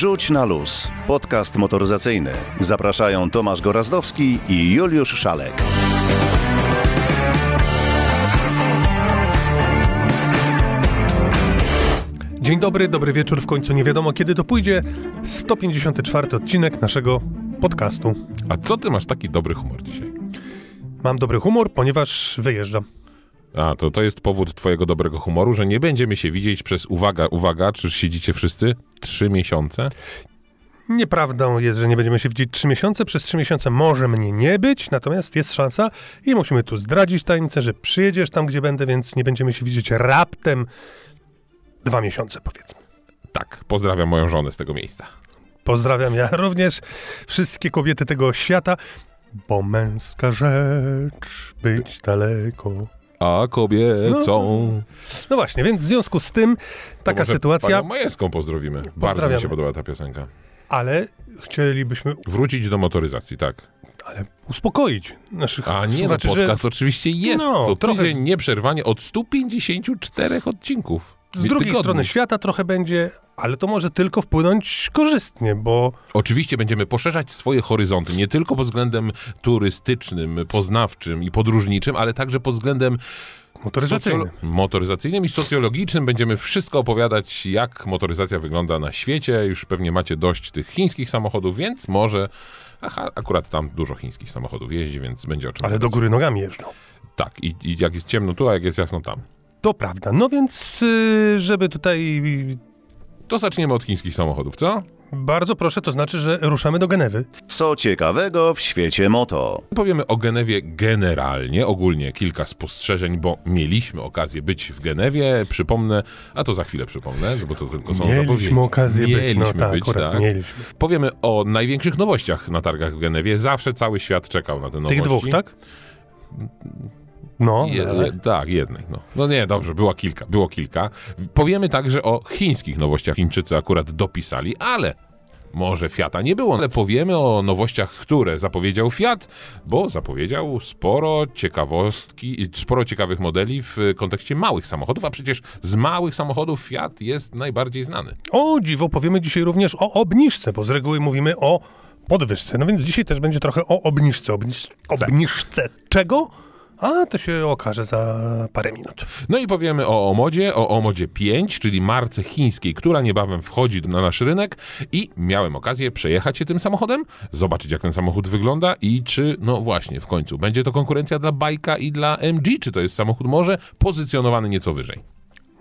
Rzuć na luz. Podcast motoryzacyjny. Zapraszają Tomasz Gorazdowski i Juliusz Szalek. Dzień dobry, dobry wieczór. W końcu nie wiadomo kiedy to pójdzie. 154 odcinek naszego podcastu. A co ty masz taki dobry humor dzisiaj? Mam dobry humor, ponieważ wyjeżdżam. A, to to jest powód twojego dobrego humoru, że nie będziemy się widzieć przez, uwaga, uwaga, czy siedzicie wszyscy? Trzy miesiące? Nieprawdą jest, że nie będziemy się widzieć 3 miesiące. Przez 3 miesiące może mnie nie być, natomiast jest szansa i musimy tu zdradzić tajemnicę, że przyjedziesz tam, gdzie będę, więc nie będziemy się widzieć raptem dwa miesiące, powiedzmy. Tak, pozdrawiam moją żonę z tego miejsca. Pozdrawiam ja również wszystkie kobiety tego świata, bo męska rzecz być daleko. A kobiecą... No właśnie, więc w związku z tym taka sytuacja, Panią Majewską pozdrowimy. Bardzo mi się podoba ta piosenka. ale chcielibyśmy Wrócić do motoryzacji, tak. ale uspokoić naszych A nie, no słuchaczy, podcast oczywiście jest. No, co trochę- nieprzerwanie od 154 odcinków. Z drugiej Tygodni. strony świata trochę będzie, ale to może tylko wpłynąć korzystnie, bo Oczywiście będziemy poszerzać swoje horyzonty, nie tylko pod względem turystycznym, poznawczym i podróżniczym, ale także pod względem motoryzacyjny. socjolo- motoryzacyjnym i socjologicznym. Będziemy wszystko opowiadać, jak motoryzacja wygląda na świecie. Już pewnie macie dość tych chińskich samochodów, więc może... Aha, akurat tam dużo chińskich samochodów jeździ, więc będzie o czym Ale do góry nogami jeżdżą. Tak, i, i jak jest ciemno tu, a jak jest jasno tam. To prawda. No więc, y, żeby tutaj To zaczniemy od chińskich samochodów, co? bardzo proszę, to znaczy, że ruszamy do Genewy. Co ciekawego w świecie moto? Powiemy o Genewie generalnie, ogólnie kilka spostrzeżeń, bo mieliśmy okazję być w Genewie, przypomnę, a to za chwilę przypomnę, bo to tylko są zapowiedzi. Mieliśmy okazję być. Mieliśmy No tak, być, akurat tak. mieliśmy. Powiemy o największych nowościach na targach w Genewie. Zawsze cały świat czekał na te nowości. Tych dwóch, tak? No, Je, ale- tak, jednej. No. no nie, dobrze, było kilka, było kilka. Powiemy także o chińskich nowościach. Chińczycy akurat dopisali, ale może Fiata nie było. Ale powiemy o nowościach, które zapowiedział Fiat, bo zapowiedział sporo ciekawostki, sporo ciekawych modeli w kontekście małych samochodów, a przecież z małych samochodów Fiat jest najbardziej znany. O dziwo, powiemy dzisiaj również o obniżce, bo z reguły mówimy o podwyżce. No więc dzisiaj też będzie trochę o obniżce. Obniż, obniżce czego? A to się okaże za parę minut. No i powiemy o Omodzie, o Omodzie 5, czyli marce chińskiej, która niebawem wchodzi na nasz rynek i miałem okazję przejechać się tym samochodem, zobaczyć jak ten samochód wygląda i czy, no właśnie, w końcu będzie to konkurencja dla Bajka i dla MG, czy to jest samochód może pozycjonowany nieco wyżej.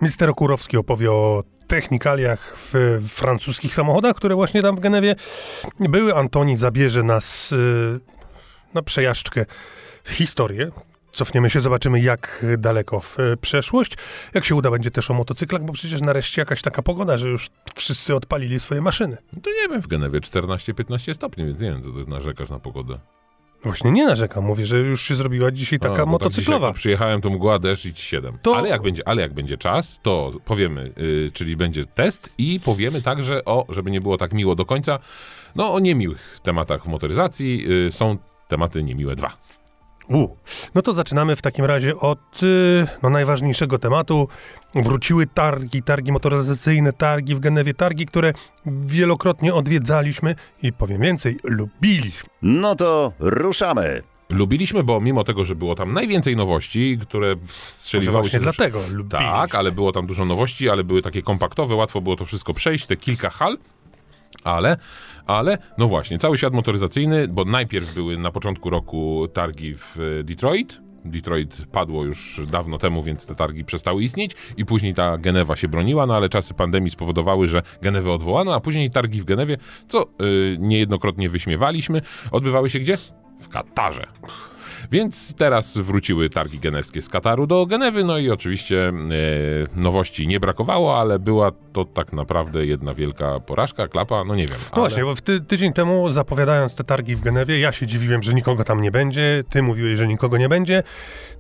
Mister Okurowski opowie o technikaliach w francuskich samochodach, które właśnie tam w Genewie były. Antoni zabierze nas y, na przejażdżkę w historię. Cofniemy się, zobaczymy jak daleko w y, przeszłość. Jak się uda, będzie też o motocyklach, bo przecież nareszcie jakaś taka pogoda, że już wszyscy odpalili swoje maszyny. No to nie wiem, w Genewie 14-15 stopni, więc nie wiem, co ty narzekasz na pogodę. Właśnie nie narzekam, mówię, że już się zrobiła dzisiaj taka A, tak motocyklowa. dzisiaj przyjechałem, to mgła, deszcz i 7. To- Ale, jak będzie, ale jak będzie czas, to powiemy, y, czyli będzie test i powiemy także o, żeby nie było tak miło do końca, no o niemiłych tematach w motoryzacji. Y, są tematy niemiłe dwa. U. No to zaczynamy w takim razie od y, no, najważniejszego tematu. Wróciły targi, targi motoryzacyjne, targi w Genewie, targi, które wielokrotnie odwiedzaliśmy i powiem więcej, lubiliśmy. No to ruszamy. Lubiliśmy, bo mimo tego, że było tam najwięcej nowości, które Może strzeliwały właśnie się... dlatego lubiliśmy. Tak, ale było tam dużo nowości, ale były takie kompaktowe, łatwo było to wszystko przejść, te kilka hal. Ale, ale, no właśnie, cały świat motoryzacyjny, bo najpierw były na początku roku targi w e, Detroit. Detroit padło już dawno temu, więc te targi przestały istnieć i później ta Genewa się broniła, no ale czasy pandemii spowodowały, że Genewę odwołano, a później targi w Genewie, co y, niejednokrotnie wyśmiewaliśmy, odbywały się gdzie? W Katarze. Więc teraz wróciły targi genewskie z Kataru do Genewy, no i oczywiście e, nowości nie brakowało, ale była to tak naprawdę jedna wielka porażka, klapa, no nie wiem. No ale... właśnie, bo w ty, tydzień temu zapowiadając te targi w Genewie, ja się dziwiłem, że nikogo tam nie będzie, ty mówiłeś, że nikogo nie będzie.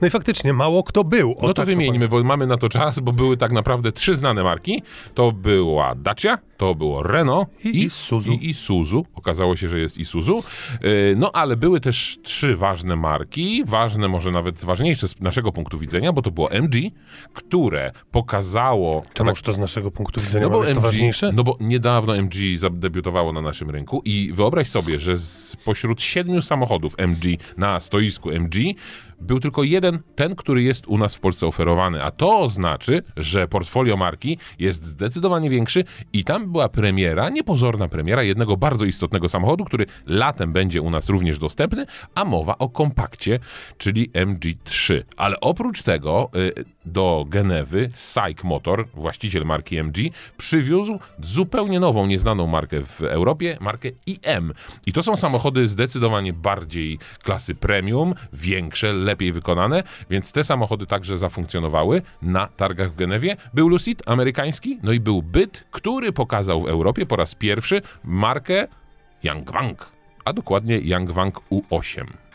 No i faktycznie mało kto był. O, No to tak wymieńmy, bo mamy na to czas, bo były tak naprawdę trzy znane marki. To była Dacia, to było Renault I Isuzu. I Isuzu. Okazało się, że jest Isuzu. Yy, No ale były też trzy ważne marki, ważne, może nawet ważniejsze z naszego punktu widzenia, bo to było MG, które pokazało... Czemuż to z naszego punktu widzenia No bo, być to MG, ważniejsze? no bo niedawno MG zadebiutowało na naszym rynku i wyobraź sobie, że z pośród siedmiu samochodów MG na stoisku MG był tylko jeden, ten, który jest u nas w Polsce oferowany, a to znaczy, że portfolio marki jest zdecydowanie większy i tam była premiera, niepozorna premiera jednego bardzo istotnego samochodu, który latem będzie u nas również dostępny, a mowa o kompakcie, czyli MG3. Ale oprócz tego y, do Genewy Syke Motor, właściciel marki MG, przywiózł zupełnie nową, nieznaną markę w Europie, markę IM. I to są samochody zdecydowanie bardziej klasy premium, większe, lepiej wykonane, więc te samochody także zafunkcjonowały na targach w Genewie. Był Lucid amerykański, no i był Byt, który pokazał w Europie po raz pierwszy markę Yangwang, a dokładnie Yangwang U8.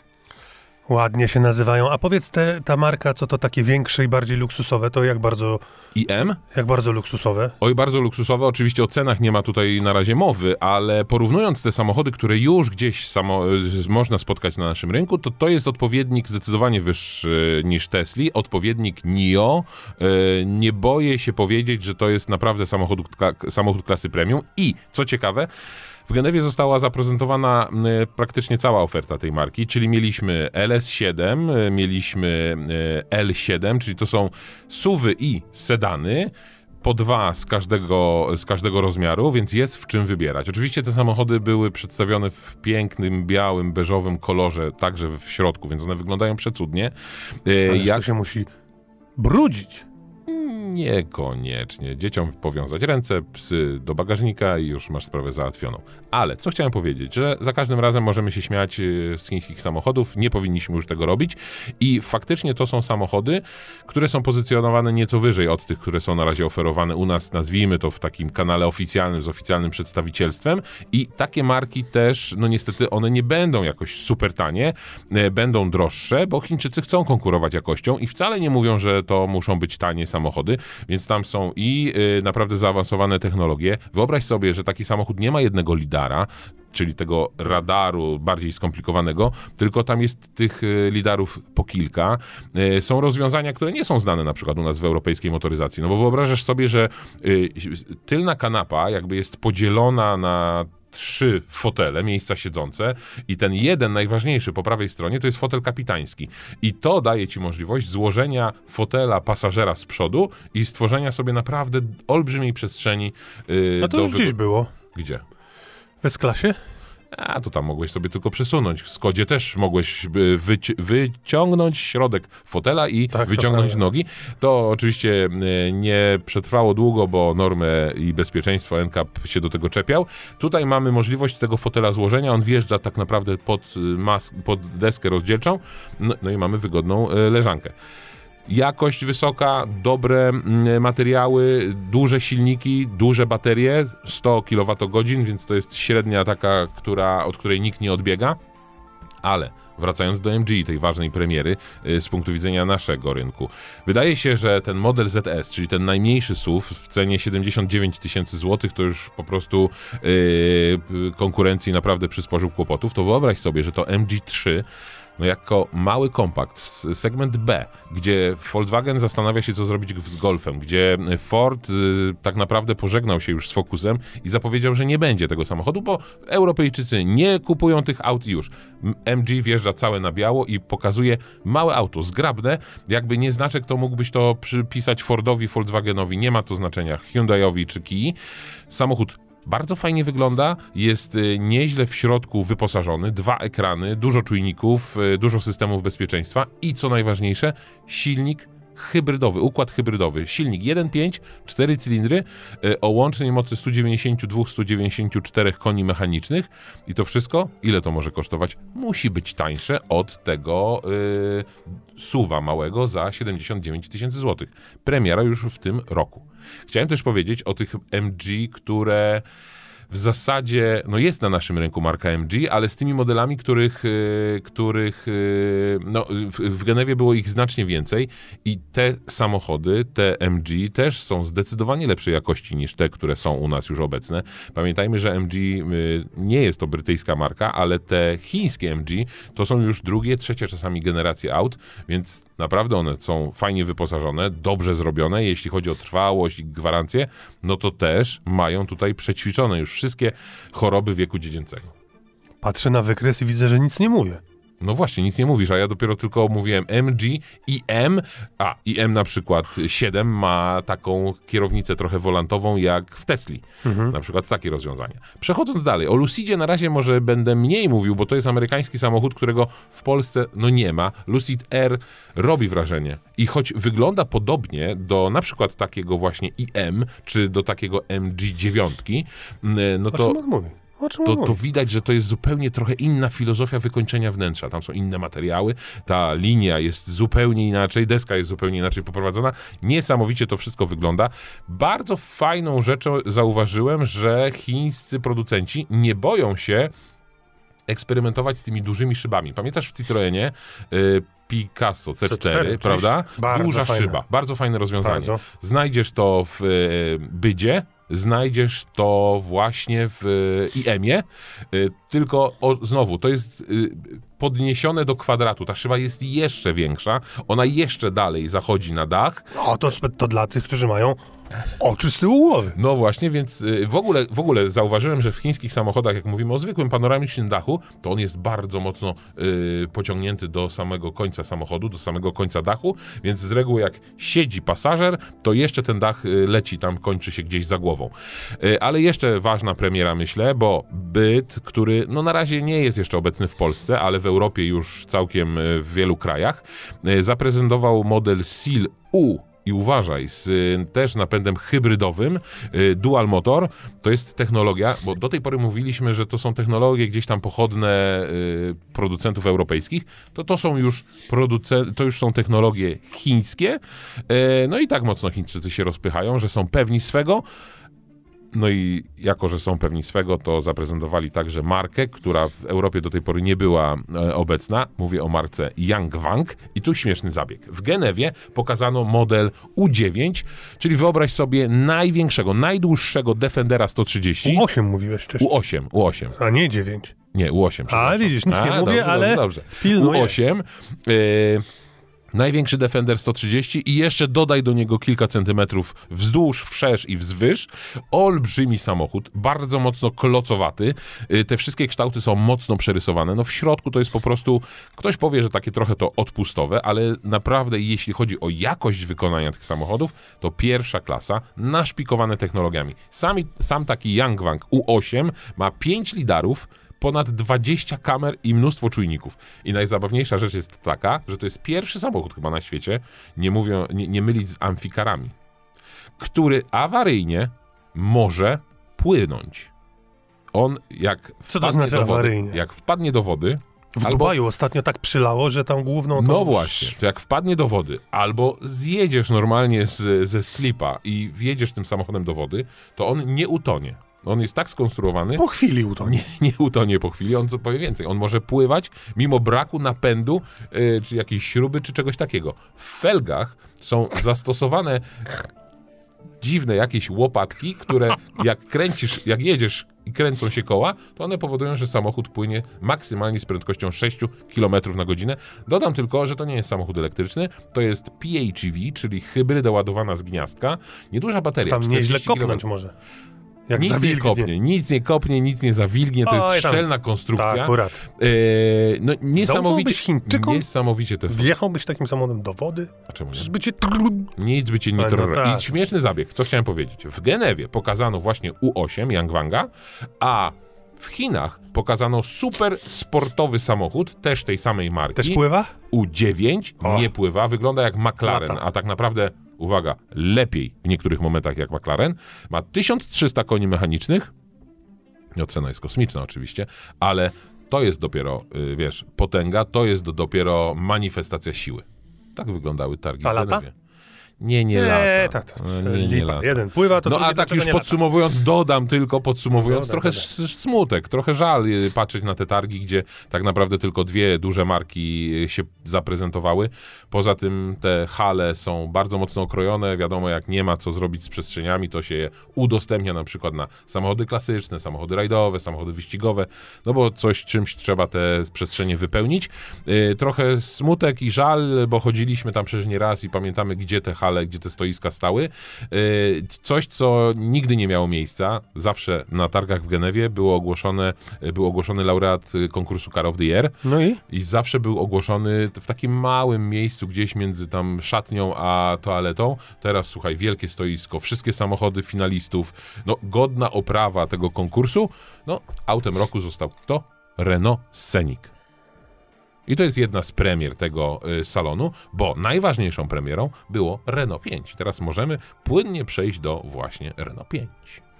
Ładnie się nazywają. A powiedz, te, ta marka, co to takie większe i bardziej luksusowe, to jak bardzo, IM jak bardzo luksusowe? Oj, bardzo luksusowe. Oczywiście o cenach nie ma tutaj na razie mowy, ale porównując te samochody, które już gdzieś samo, można spotkać na naszym rynku, to to jest odpowiednik zdecydowanie wyższy niż Tesli, odpowiednik NIO. E, Nie boję się powiedzieć, że to jest naprawdę samochód, samochód klasy premium i, co ciekawe, w Genewie została zaprezentowana e, praktycznie cała oferta tej marki, czyli mieliśmy LS7, e, mieliśmy e, L7, czyli to są suwy i sedany, po dwa z każdego, z każdego rozmiaru, więc jest w czym wybierać. Oczywiście te samochody były przedstawione w pięknym, białym, beżowym kolorze, także w środku, więc one wyglądają przecudnie. E, Ależ Jak to się musi brudzić. Niekoniecznie. Dzieciom powiązać ręce, psy do bagażnika i już masz sprawę załatwioną. Ale co chciałem powiedzieć, że za każdym razem możemy się śmiać y, z chińskich samochodów, nie powinniśmy już tego robić i faktycznie to są samochody, które są pozycjonowane nieco wyżej od tych, które są na razie oferowane u nas, nazwijmy to w takim kanale oficjalnym, z oficjalnym przedstawicielstwem i takie marki też, no niestety one nie będą jakoś super tanie, e, będą droższe, bo Chińczycy chcą konkurować jakością i wcale nie mówią, że to muszą być tanie samochody, więc tam są i y, naprawdę zaawansowane technologie. Wyobraź sobie, że taki samochód nie ma jednego lidara, czyli tego radaru bardziej skomplikowanego, tylko tam jest tych y, lidarów po kilka. Y, Są rozwiązania, które nie są znane na przykład u nas w europejskiej motoryzacji, no bo wyobrażasz sobie, że tylna kanapa jakby jest podzielona na trzy fotele, miejsca siedzące i ten jeden najważniejszy po prawej stronie to jest fotel kapitański. I to daje ci możliwość złożenia fotela pasażera z przodu i stworzenia sobie naprawdę olbrzymiej przestrzeni. Yy, A to już wygo- gdzieś było. Gdzie? W S-klasie? A, to tam mogłeś sobie tylko przesunąć. W Skodzie też mogłeś wyci- wyciągnąć środek fotela i Tak, to wyciągnąć prawda. nogi. To oczywiście y, nie przetrwało długo, bo normę i bezpieczeństwo NCAP się do tego czepiał. Tutaj mamy możliwość tego fotela złożenia. On wjeżdża tak naprawdę pod, mas- pod deskę rozdzielczą. No, no i mamy wygodną y, leżankę. Jakość wysoka, dobre mm, materiały, duże silniki, duże baterie, 100 kWh, więc to jest średnia taka, która, od której nikt nie odbiega. Ale wracając do MG, tej ważnej premiery y, z punktu widzenia naszego rynku. Wydaje się, że ten model ZS, czyli ten najmniejszy SUV w cenie 79 tysięcy złotych, to już po prostu yy, konkurencji naprawdę przysporzył kłopotów. To wyobraź sobie, że to MG3 no jako mały kompakt, segment B, gdzie Volkswagen zastanawia się, co zrobić z Golfem, gdzie Ford y, tak naprawdę pożegnał się już z Focusem i zapowiedział, że nie będzie tego samochodu, bo Europejczycy nie kupują tych aut już. MG wjeżdża całe na biało i pokazuje małe auto, zgrabne, jakby nie znaczek, to mógłbyś to przypisać Fordowi, Volkswagenowi, nie ma to znaczenia, Hyundaiowi czy Kii. Samochód bardzo fajnie wygląda, jest y, nieźle w środku wyposażony, dwa ekrany, dużo czujników, y, dużo systemów bezpieczeństwa i co najważniejsze, silnik hybrydowy, układ hybrydowy. Silnik 1.5, 4 cylindry y, o łącznej mocy 192-194 koni mechanicznych i to wszystko, ile to może kosztować? Musi być tańsze od tego y, suwa małego za 79 tysięcy złotych. Premiera już w tym roku. Chciałem też powiedzieć o tych MG, które w zasadzie, no jest na naszym rynku marka MG, ale z tymi modelami, których, e, których e, no, w, Genewie było ich znacznie więcej i te samochody, te MG też są zdecydowanie lepszej jakości niż te, które są u nas już obecne. Pamiętajmy, że MG y, nie jest to brytyjska marka, ale te chińskie MG to są już drugie, trzecie czasami generacje aut, więc naprawdę one są fajnie wyposażone, dobrze zrobione, jeśli chodzi o trwałość i gwarancję, no to też mają tutaj przećwiczone już wszystkie choroby wieku dziecięcego. Patrzę na wykres i widzę, że nic nie mówię. No właśnie, nic nie mówisz, a ja dopiero tylko mówiłem MG i M, a i M na przykład 7 ma taką kierownicę trochę wolantową jak w Tesli. Na przykład takie rozwiązania. Przechodząc dalej, o Lucidzie na razie może będę mniej mówił, bo to jest amerykański samochód, którego w Polsce no nie ma. Lucid R robi wrażenie i choć wygląda podobnie do na przykład takiego właśnie IM, czy do takiego MG9, mm, no O to czym on mówi? To, to widać, że to jest zupełnie trochę inna filozofia wykończenia wnętrza. Tam są inne materiały, ta linia jest zupełnie inaczej, deska jest zupełnie inaczej poprowadzona. Niesamowicie to wszystko wygląda. Bardzo fajną rzeczą zauważyłem, że chińscy producenci nie boją się eksperymentować z tymi dużymi szybami. Pamiętasz w Citroenie y, Picasso C4, C4, prawda? Duża fajne. szyba, bardzo fajne rozwiązanie. Bardzo. Znajdziesz to w y, Bydzie, znajdziesz to właśnie w y, IM-ie, y, tylko o, znowu, to jest y, podniesione do kwadratu. Ta szyba jest jeszcze większa, ona jeszcze dalej zachodzi na dach. O, to, to dla tych, którzy mają oczy z tyłu głowy. No właśnie, więc y, w ogóle, w ogóle zauważyłem, że w chińskich samochodach, jak mówimy o zwykłym panoramicznym dachu, to on jest bardzo mocno y, pociągnięty do samego końca samochodu, do samego końca dachu, więc z reguły jak siedzi pasażer, to jeszcze ten dach y, leci tam, kończy się gdzieś za głową. Ale jeszcze ważna premiera, myślę, bo byt, który no na razie nie jest jeszcze obecny w Polsce, ale w Europie już całkiem w wielu krajach, zaprezentował model Seal U i uważaj, z y, też napędem hybrydowym, y, dual motor, to jest technologia, bo do tej pory mówiliśmy, że to są technologie gdzieś tam pochodne y, producentów europejskich, to to są już produce- to już są technologie chińskie, y, no i tak mocno Chińczycy się rozpychają, że są pewni swego, no i jako, że są pewni swego, to zaprezentowali także markę, która w Europie do tej pory nie była e, obecna. Mówię o marce Yangwang. I tu śmieszny zabieg. W Genewie pokazano model U9, czyli wyobraź sobie największego, najdłuższego Defendera 130. U8 mówiłeś wcześniej. U8, U8. A nie 9. Nie, U8. przepraszam. widzisz, nic nie A, mówię, dobrze, ale Dobrze, pilnuję. U8. y, Największy Defender 130 i jeszcze dodaj do niego kilka centymetrów wzdłuż, wszerz i wzwyż. Olbrzymi samochód, bardzo mocno klocowaty. Y, Te wszystkie kształty są mocno przerysowane. No w środku to jest po prostu, ktoś powie, że takie trochę to odpustowe, ale naprawdę jeśli chodzi o jakość wykonania tych samochodów, to pierwsza klasa, naszpikowane technologiami. Sami, sam taki Yangwang U8 ma 5 lidarów, ponad 20 kamer i mnóstwo czujników. I najzabawniejsza rzecz jest taka, że to jest pierwszy samochód chyba na świecie, nie, mówią, nie, nie mylić z amfikarami, który awaryjnie może płynąć. On jak Co to znaczy do wody, awaryjnie? jak wpadnie do wody, W albo Dubaju ostatnio tak przylało, że tam główną... no właśnie, to jak wpadnie do wody, albo zjedziesz normalnie z, ze slipa i wjedziesz tym samochodem do wody, to on nie utonie. On jest tak skonstruowany, Po chwili utonie. nie, nie utonie po chwili, on co powie więcej. On może pływać mimo braku napędu, y, czy jakiejś śruby, czy czegoś takiego. W felgach są zastosowane dziwne jakieś łopatki, które jak kręcisz, jak jedziesz i kręcą się koła, to one powodują, że samochód płynie maksymalnie z prędkością 6 km na godzinę. Dodam tylko, że to nie jest samochód elektryczny, to jest PHEV, czyli hybryda ładowana z gniazdka. Nieduża bateria. Tam nieźle 40 kopnąć km. może. Jak Nic nie zawilgnie. kopnie, nic nie kopnie, nic nie zawilgnie, to Oj, jest tam. szczelna konstrukcja. Tak, akurat. E, no niesamowicie, Chińczykom? niesamowicie to Wjechałbyś takim samochodem do wody? A czemu nie? Czyżby cię... Nic by cię nie no tak. I śmieszny zabieg, co chciałem powiedzieć. W Genewie pokazano właśnie U8 Yangwanga, a w Chinach pokazano super sportowy samochód, też tej samej marki. Też pływa? U9 O. nie pływa, wygląda jak McLaren, Lata. a tak naprawdę, uwaga, lepiej w niektórych momentach jak McLaren. Ma 1300 koni mechanicznych. No, cena jest kosmiczna oczywiście, ale to jest dopiero, y, wiesz, potęga, to jest do, dopiero manifestacja siły. Tak wyglądały targi A w lata? Genewie. nie, nie lata. Nie, tak, No, nie, nie lipa. lata. Jeden pływa, to No a tak już nie podsumowując, dodam tylko, podsumowując, trochę smutek, trochę żal y, patrzeć na te targi, gdzie tak naprawdę tylko dwie duże marki y, się zaprezentowały. Poza tym te hale są bardzo mocno okrojone, wiadomo jak nie ma co zrobić z przestrzeniami, to się je udostępnia na przykład na samochody klasyczne, samochody rajdowe, samochody wyścigowe, no bo coś czymś trzeba te przestrzenie wypełnić. Y, Trochę smutek i żal, bo chodziliśmy tam przecież nie raz i pamiętamy, gdzie te hale, gdzie te stoiska stały. Y, Coś, co nigdy nie miało miejsca, zawsze na targach w Genewie było ogłoszone, był ogłoszony laureat y, konkursu Car of the Year No i? i zawsze był ogłoszony w takim małym miejscu, gdzieś między tam szatnią a toaletą. Teraz, słuchaj, wielkie stoisko, wszystkie samochody finalistów, no godna oprawa tego konkursu. No, autem roku został kto? Renault Scenic. I to jest jedna z premier tego y, salonu, bo najważniejszą premierą było Renault 5. Teraz możemy płynnie przejść do właśnie Renault 5.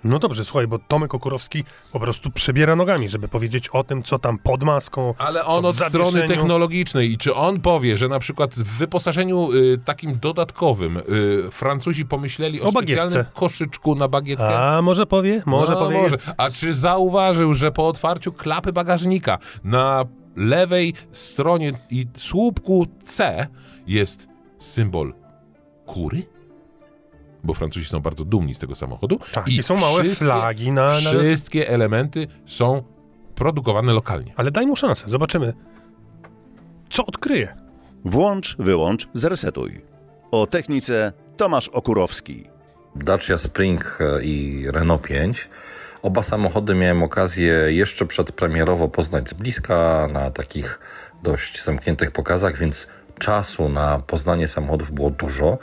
No dobrze, słuchaj, bo Tomek Okurowski po prostu przebiera nogami, żeby powiedzieć o tym, co tam pod maską. Ale on od strony technologicznej i czy on powie, że na przykład w wyposażeniu y, takim dodatkowym y, Francuzi pomyśleli o, O bagietce. specjalnym koszyczku na bagietkę? A może powie? Może no, powie. może. A czy zauważył, że po otwarciu klapy bagażnika na lewej stronie i słupku C jest symbol kury? Bo Francuzi są bardzo dumni z tego samochodu. Tak, i są małe flagi na- na- Wszystkie elementy są produkowane lokalnie. Ale daj mu szansę, zobaczymy, co odkryje. Włącz, wyłącz, zresetuj. O technice Tomasz Okurowski. Dacia Spring i Renault 5. Oba samochody miałem okazję jeszcze przedpremierowo poznać z bliska na takich dość zamkniętych pokazach, więc czasu na poznanie samochodów było dużo.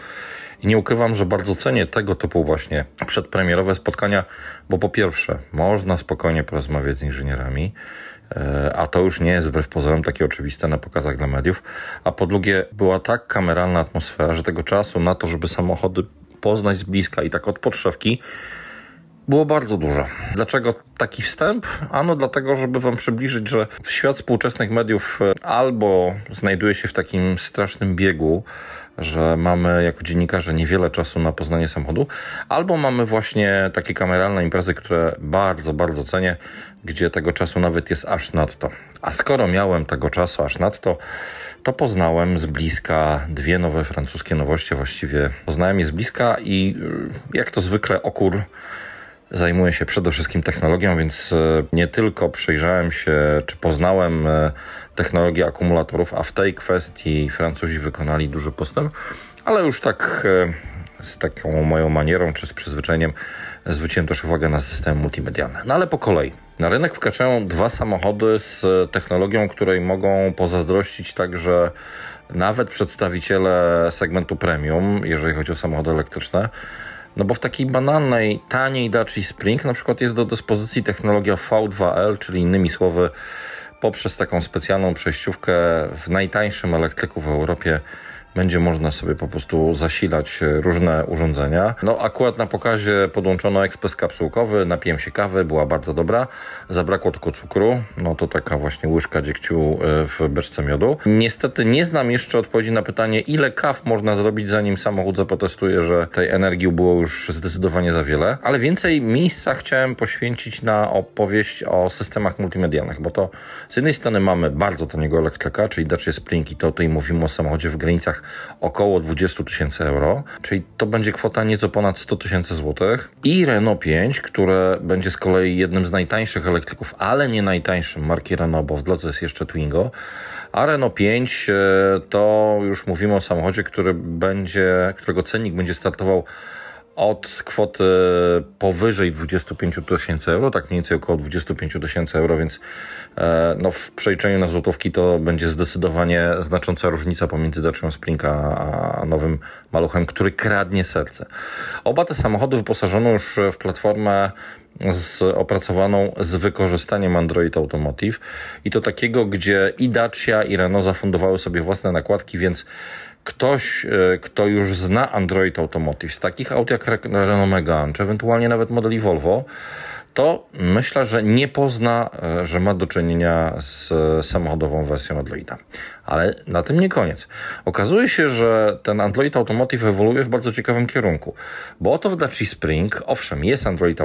I nie ukrywam, że bardzo cenię tego typu właśnie przedpremierowe spotkania, bo po pierwsze, można spokojnie porozmawiać z inżynierami, e, a to już nie jest wbrew pozorom takie oczywiste na pokazach dla mediów. A po drugie, była tak kameralna atmosfera, że tego czasu na to, żeby samochody poznać z bliska i tak od podszewki, było bardzo dużo. Dlaczego taki wstęp? Ano dlatego, żeby wam przybliżyć, że świat współczesnych mediów e, albo znajduje się w takim strasznym biegu, że mamy jako dziennikarze niewiele czasu na poznanie samochodu, albo mamy właśnie takie kameralne imprezy, które bardzo, bardzo cenię, gdzie tego czasu nawet jest aż nadto. A skoro miałem tego czasu aż nadto, to poznałem z bliska dwie nowe francuskie nowości, właściwie poznałem je z bliska i y, jak to zwykle okór Zajmuję się przede wszystkim technologią, więc e, nie tylko przyjrzałem się, czy poznałem e, technologię akumulatorów, a w tej kwestii Francuzi wykonali duży postęp, ale już tak e, z taką moją manierą czy z przyzwyczajeniem zwróciłem też uwagę na systemy multimedialne. No ale po kolei. Na rynek wkraczają dwa samochody z technologią, której mogą pozazdrościć także nawet przedstawiciele segmentu premium, jeżeli chodzi o samochody elektryczne. No bo w takiej banalnej, taniej Dacia Spring na przykład jest do dyspozycji technologia V2L, czyli innymi słowy poprzez taką specjalną przejściówkę w najtańszym elektryku w Europie będzie można sobie po prostu zasilać e, różne urządzenia. No akurat na pokazie podłączono ekspres kapsułkowy, napiłem się kawy, była bardzo dobra. Zabrakło tylko cukru, no to taka właśnie łyżka dziegciu e, w beczce miodu. Niestety nie znam jeszcze odpowiedzi na pytanie, ile kaw można zrobić zanim samochód zaprotestuje, że tej energii było już zdecydowanie za wiele, ale więcej miejsca chciałem poświęcić na opowieść o systemach multimedialnych, bo to z jednej strony mamy bardzo taniego elektryka, czyli Dacia Spring i to tutaj mówimy o samochodzie w granicach około 20 tysięcy euro, czyli to będzie kwota nieco ponad 100 tysięcy złotych. I Renault 5, które będzie z kolei jednym z najtańszych elektryków, ale nie najtańszym marki Renault, bo w drodze jest jeszcze Twingo, a Renault 5 e, to już mówimy o samochodzie, który będzie, którego cennik będzie startował od kwoty powyżej 25 tysięcy euro, tak mniej więcej około 25 tysięcy euro, więc e, no, w przeliczeniu na złotówki to będzie zdecydowanie znacząca różnica pomiędzy Dacia Spring a nowym maluchem, który kradnie serce. Oba te samochody wyposażono już w platformę z, opracowaną z wykorzystaniem Android Automotive i to takiego, gdzie i Dacia i Renault zafundowały sobie własne nakładki, więc ktoś, e, kto już zna Android Automotive z takich aut jak Re- Renault Megane, czy ewentualnie nawet modeli Volvo, to myślę, że nie pozna, e, że ma do czynienia z samochodową wersją Androida. Ale na tym nie koniec. Okazuje się, że ten Android Automotive ewoluuje w bardzo ciekawym kierunku, bo oto w Dacia Spring, owszem, jest Android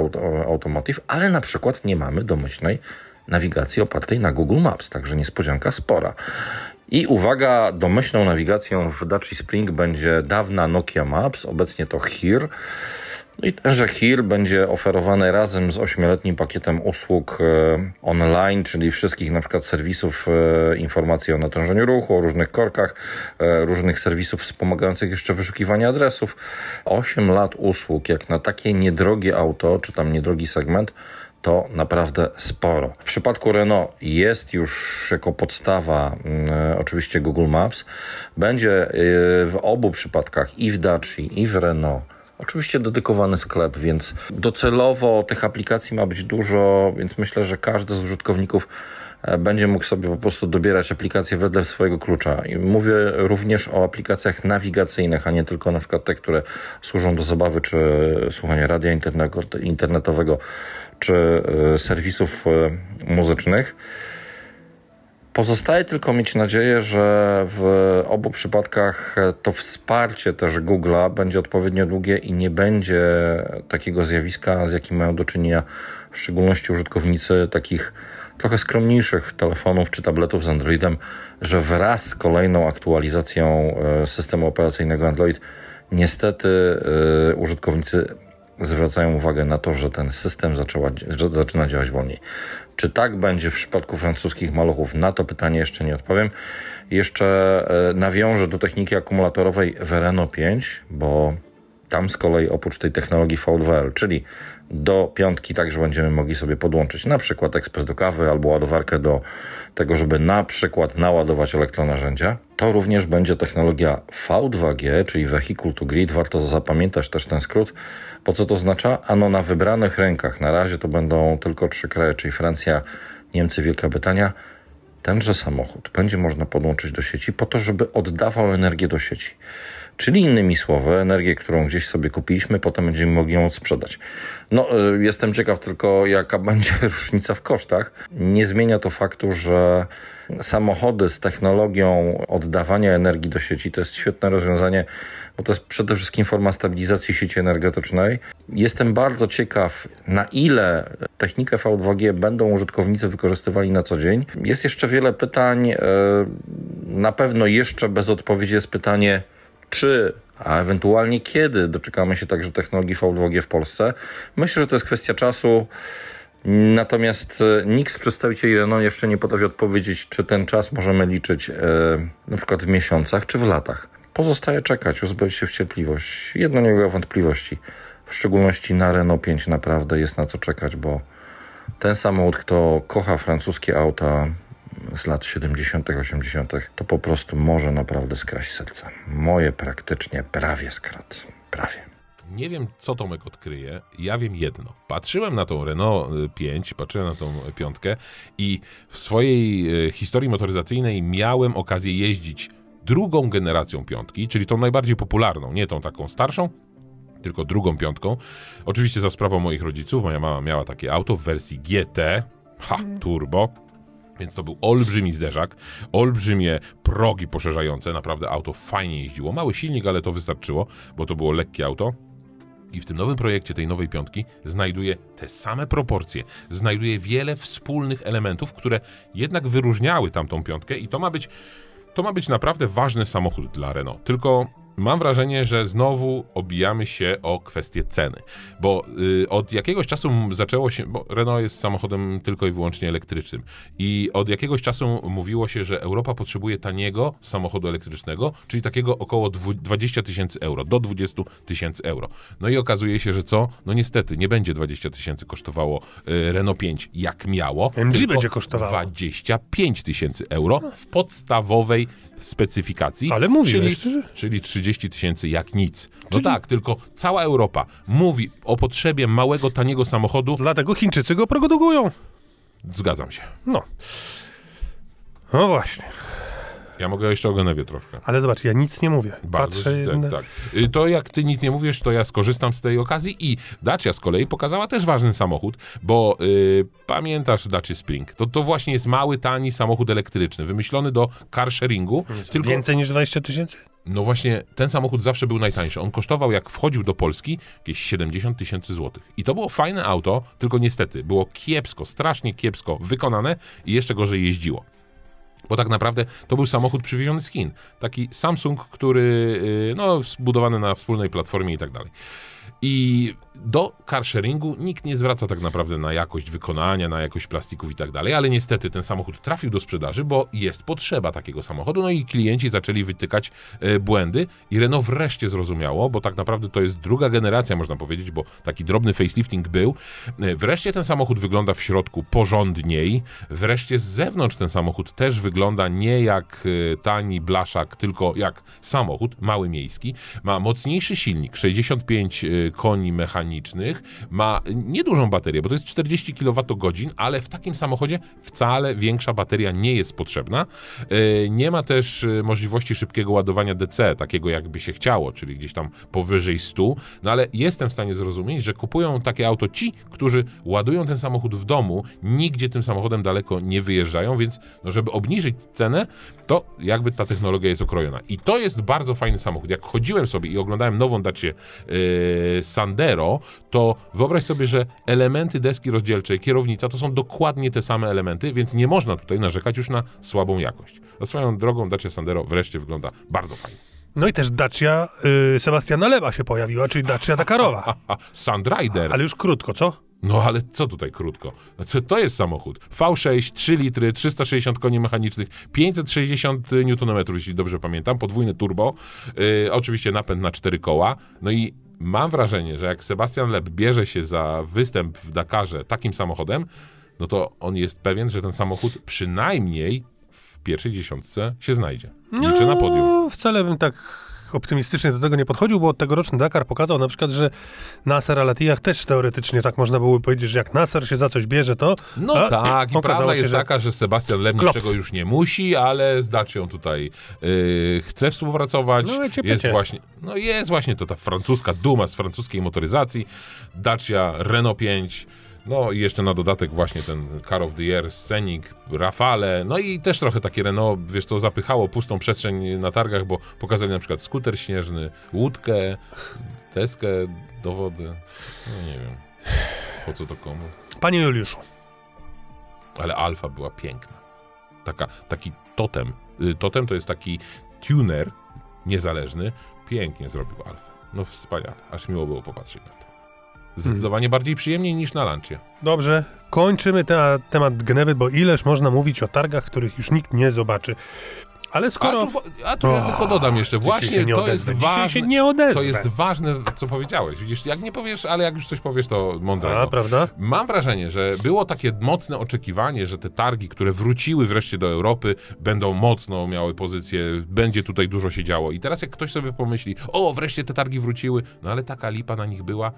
Automotive, ale na przykład nie mamy domyślnej nawigacji opartej na Google Maps, także niespodzianka spora. I uwaga, domyślną nawigacją w Dacia Spring będzie dawna Nokia Maps, obecnie to HERE. No i tenże HIR będzie oferowany razem z ośmioletnim pakietem usług e, online, czyli wszystkich na przykład serwisów e, informacji o natężeniu ruchu, o różnych korkach, e, różnych serwisów wspomagających jeszcze wyszukiwanie adresów. 8 lat usług, jak na takie niedrogie auto, czy tam niedrogi segment, to naprawdę sporo. W przypadku Renault jest już jako podstawa y, oczywiście Google Maps. Będzie y, w obu przypadkach i w Daci, i w Renault Oczywiście dedykowany sklep, więc docelowo tych aplikacji ma być dużo, więc myślę, że każdy z użytkowników e, będzie mógł sobie po prostu dobierać aplikacje wedle swojego klucza. I mówię również o aplikacjach nawigacyjnych, a nie tylko na przykład te, które służą do zabawy czy słuchania radia internetowego czy e, serwisów e, muzycznych. Pozostaje tylko mieć nadzieję, że w obu przypadkach to wsparcie też Google'a będzie odpowiednio długie i nie będzie takiego zjawiska, z jakim mają do czynienia w szczególności użytkownicy takich trochę skromniejszych telefonów czy tabletów z Androidem, że wraz z kolejną aktualizacją e, systemu operacyjnego Android niestety e, użytkownicy zwracają uwagę na to, że ten system zaczyna działać wolniej. Czy tak będzie w przypadku francuskich maluchów? Na to pytanie jeszcze nie odpowiem. Jeszcze e, nawiążę do techniki akumulatorowej w Renault 5, bo tam z kolei oprócz tej technologii VLL, czyli do piątki także będziemy mogli sobie podłączyć na przykład ekspres do kawy albo ładowarkę do tego, żeby na przykład naładować elektronarzędzia. To również będzie technologia V2G, czyli Vehicle to Grid. Warto zapamiętać też ten skrót. Po co to oznacza? Ano na wybranych rękach. Na razie to będą tylko trzy kraje, czyli Francja, Niemcy, Wielka Brytania. Tenże samochód będzie można podłączyć do sieci po to, żeby oddawał energię do sieci. Czyli innymi słowy, energię, którą gdzieś sobie kupiliśmy, potem będziemy mogli ją sprzedać. No, y, jestem ciekaw tylko, jaka będzie różnica w kosztach. Nie zmienia to faktu, że samochody z technologią oddawania energii do sieci to jest świetne rozwiązanie, bo to jest przede wszystkim forma stabilizacji sieci energetycznej. Jestem bardzo ciekaw, na ile technikę V2G będą użytkownicy wykorzystywali na co dzień. Jest jeszcze wiele pytań. Y, na pewno jeszcze bez odpowiedzi jest pytanie, czy, a ewentualnie kiedy doczekamy się także technologii V2G w Polsce. Myślę, że to jest kwestia czasu. Natomiast e, nikt z przedstawicieli Renault jeszcze nie potrafi odpowiedzieć, czy ten czas możemy liczyć e, na przykład w miesiącach czy w latach. Pozostaje czekać, uzbroić się w cierpliwość. Jedno nie ulega wątpliwości. W szczególności na Renault 5 naprawdę jest na co czekać, bo ten samochód, kto kocha francuskie auta, z lat 70., 80., to po prostu może naprawdę skraść serce. Moje praktycznie prawie skradł. Prawie. Nie wiem, co Tomek odkryje. Ja wiem jedno. Patrzyłem na tą Renault 5, y, patrzyłem na tą piątkę i w swojej y, historii motoryzacyjnej miałem okazję jeździć drugą generacją piątki, czyli tą najbardziej popularną, nie tą taką starszą, tylko drugą piątką. Oczywiście za sprawą moich rodziców. Moja mama miała takie auto w wersji GT, ha, turbo więc to był olbrzymi zderzak, olbrzymie progi poszerzające, naprawdę auto fajnie jeździło. Mały silnik, ale to wystarczyło, bo to było lekkie auto. I w tym nowym projekcie, tej nowej piątki, znajduje te same proporcje, znajduje wiele wspólnych elementów, które jednak wyróżniały tamtą piątkę, i to ma być, to ma być naprawdę ważny samochód dla Renault. Tylko mam wrażenie, że znowu obijamy się o kwestię ceny, bo y, od jakiegoś czasu zaczęło się, bo Renault jest samochodem tylko i wyłącznie elektrycznym i od jakiegoś czasu mówiło się, że Europa potrzebuje taniego samochodu elektrycznego, czyli takiego około 20 tysięcy euro, do 20 tysięcy euro. No i okazuje się, że co? No niestety, nie będzie 20 tysięcy kosztowało y, Renault 5 jak miało, MG będzie kosztowało 25 tysięcy euro w podstawowej specyfikacji. Ale mówiłeś, czyli, czyli 30 tysięcy jak nic. No czyli... tak, tylko cała Europa mówi o potrzebie małego, taniego samochodu. Dlatego Chińczycy go produkują. Zgadzam się. No. No właśnie. Ja mogę jeszcze o Genewie troszkę. Ale zobacz, ja nic nie mówię. Bardzo Patrzę... tak, na- tak. Y, To jak ty nic nie mówisz, to ja skorzystam z tej okazji i Dacia z kolei pokazała też ważny samochód, bo y, pamiętasz Dacia Spring? To, to właśnie jest mały, tani samochód elektryczny, wymyślony do car sharingu, tylko Więcej niż 20 tysięcy? no właśnie ten samochód zawsze był najtańszy. On kosztował jak wchodził do Polski jakieś 70 tysięcy złotych. I to było fajne auto, tylko niestety było kiepsko, strasznie kiepsko wykonane i jeszcze gorzej jeździło. Bo tak naprawdę to był samochód przywieziony z Chin. Taki Samsung, który, y, no, zbudowany na wspólnej platformie i tak dalej. I do car sharingu nikt nie zwraca tak naprawdę na jakość wykonania, na jakość plastików i tak dalej, ale niestety ten samochód trafił do sprzedaży, bo jest potrzeba takiego samochodu, no i klienci zaczęli wytykać e, błędy i Renault wreszcie zrozumiało, bo tak naprawdę to jest druga generacja, można powiedzieć, bo taki drobny facelifting był. E, Wreszcie ten samochód wygląda w środku porządniej, wreszcie z zewnątrz ten samochód też wygląda nie jak e, tani blaszak, tylko jak samochód mały miejski. Ma mocniejszy silnik, 65 e, koni mechanicznych, ma niedużą baterię, bo to jest 40 kWh, ale w takim samochodzie wcale większa bateria nie jest potrzebna. E, Nie ma też e, możliwości szybkiego ładowania DC, takiego jakby się chciało, czyli gdzieś tam powyżej 100, no ale jestem w stanie zrozumieć, że kupują takie auto ci, którzy ładują ten samochód w domu, nigdzie tym samochodem daleko nie wyjeżdżają, więc no, żeby obniżyć cenę, to jakby ta technologia jest okrojona. I to jest bardzo fajny samochód. Jak chodziłem sobie i oglądałem nową Dacię yy, Sandero, to wyobraź sobie, że elementy deski rozdzielczej, kierownica to są dokładnie te same elementy, więc nie można tutaj narzekać już na słabą jakość. A swoją drogą Dacia Sandero wreszcie wygląda bardzo fajnie. No i też Dacia y, Sebastiana Lewa się pojawiła, czyli Dacia Dakarowa. A Sandrider. Ale już krótko, co? No ale co tutaj krótko? Co to jest samochód? V6, 3 litry, 360 koni mechanicznych, 560 Nm, jeśli dobrze pamiętam, podwójne turbo, yy, oczywiście napęd na cztery koła. No i mam wrażenie, że jak Sebastian Leb bierze się za występ w Dakarze takim samochodem, no to on jest pewien, że ten samochód przynajmniej w pierwszej dziesiątce się znajdzie. Liczę na podium. No, wcale bym tak optymistycznie do tego nie podchodził, bo tegoroczny Dakar pokazał na przykład, że Nasser al Attiyah też teoretycznie tak można byłoby powiedzieć, że jak Nasser się za coś bierze, to... No a, tak, i prawda się, jest że- taka, że Sebastian Lem niczego już nie musi, ale z Dacią tutaj yy, chce współpracować. No cię jest właśnie, no jest właśnie to ta francuska duma z francuskiej motoryzacji. Dacia Renault 5. No i jeszcze na dodatek właśnie ten Car of the Year, Scenic, Rafale, no i też trochę takie Renault, wiesz co, zapychało pustą przestrzeń na targach, bo pokazali na przykład skuter śnieżny, łódkę, deskę do wody, no nie wiem, po co to komu. Panie Juliuszu, ale alfa była piękna. Taka, taki totem. Y, Totem to jest taki tuner niezależny. Pięknie zrobił alfę. No wspaniale. Aż miło było popatrzeć Zdecydowanie bardziej przyjemniej niż na lancie. dobrze, kończymy te, temat Genewy, bo ileż można mówić o targach, których już nikt nie zobaczy. Ale A skoro... tu, a tu ja tylko dodam jeszcze, właśnie to jest ważne. się nie odezwę. To jest ważne, co powiedziałeś. Widzisz, jak nie powiesz, ale jak już coś powiesz, to mądrego. A, prawda? Mam wrażenie, że było takie mocne oczekiwanie, że te targi, które wróciły wreszcie do Europy, będą mocno miały pozycję, będzie tutaj dużo się działo. I teraz jak ktoś sobie pomyśli, o, wreszcie te targi wróciły, no ale taka lipa na nich była,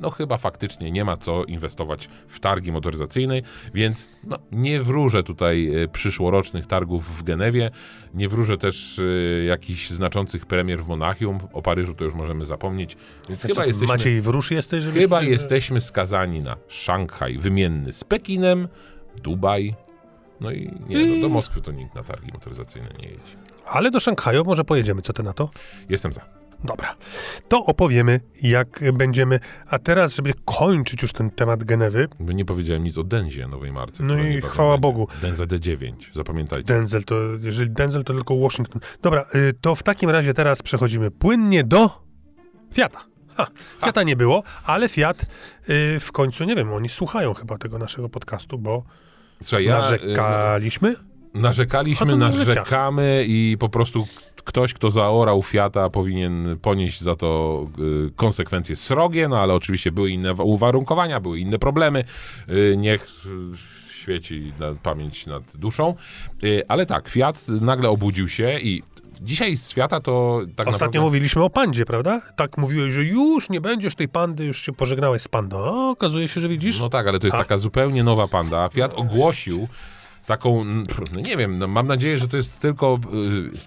no chyba faktycznie nie ma co inwestować w targi motoryzacyjnej, więc no, nie wróżę tutaj e, przyszłorocznych targów w Genewie, nie wróżę też e, jakichś znaczących premier w Monachium, o Paryżu to już możemy zapomnieć, więc chyba Co, jesteśmy... Maciej Wróż jesteś? żebyś- Chyba jesteśmy skazani na Szanghaj wymienny z Pekinem, Dubaj. No i nie, no, do Moskwy to nikt na targi motoryzacyjne nie jedzie. Ale do Szanghaju może pojedziemy, co ty na to? Jestem za. Dobra, to opowiemy, jak będziemy. A teraz, żeby kończyć już ten temat Genewy, Bo nie powiedziałem nic o Denzie, nowej marce. No i chwała. Bogu. Denza D9, zapamiętajcie. Denzel to, jeżeli Denzel to tylko Washington. Dobra, y, to w takim razie teraz przechodzimy płynnie do Fiata. Ha, Fiata nie było, ale Fiat y, w końcu, nie wiem, oni słuchają chyba tego naszego podcastu, bo Słuchaj, ja, narzekaliśmy. y, narzekaliśmy, narzekamy i po prostu ktoś, kto zaorał Fiata, powinien ponieść za to y, konsekwencje srogie, no ale oczywiście były inne wa- uwarunkowania, były inne problemy. Y, niech y, świeci na pamięć nad duszą. Ale tak, Fiat nagle obudził się i dzisiaj z Fiata to tak Ostatnio naprawdę... mówiliśmy o pandzie, prawda? Tak mówiłeś, że już nie będziesz tej pandy, już się pożegnałeś z pandą. A okazuje się, że widzisz. No tak, ale to jest A. taka zupełnie nowa panda. Fiat ogłosił taką, no nie wiem, no mam nadzieję, że to jest tylko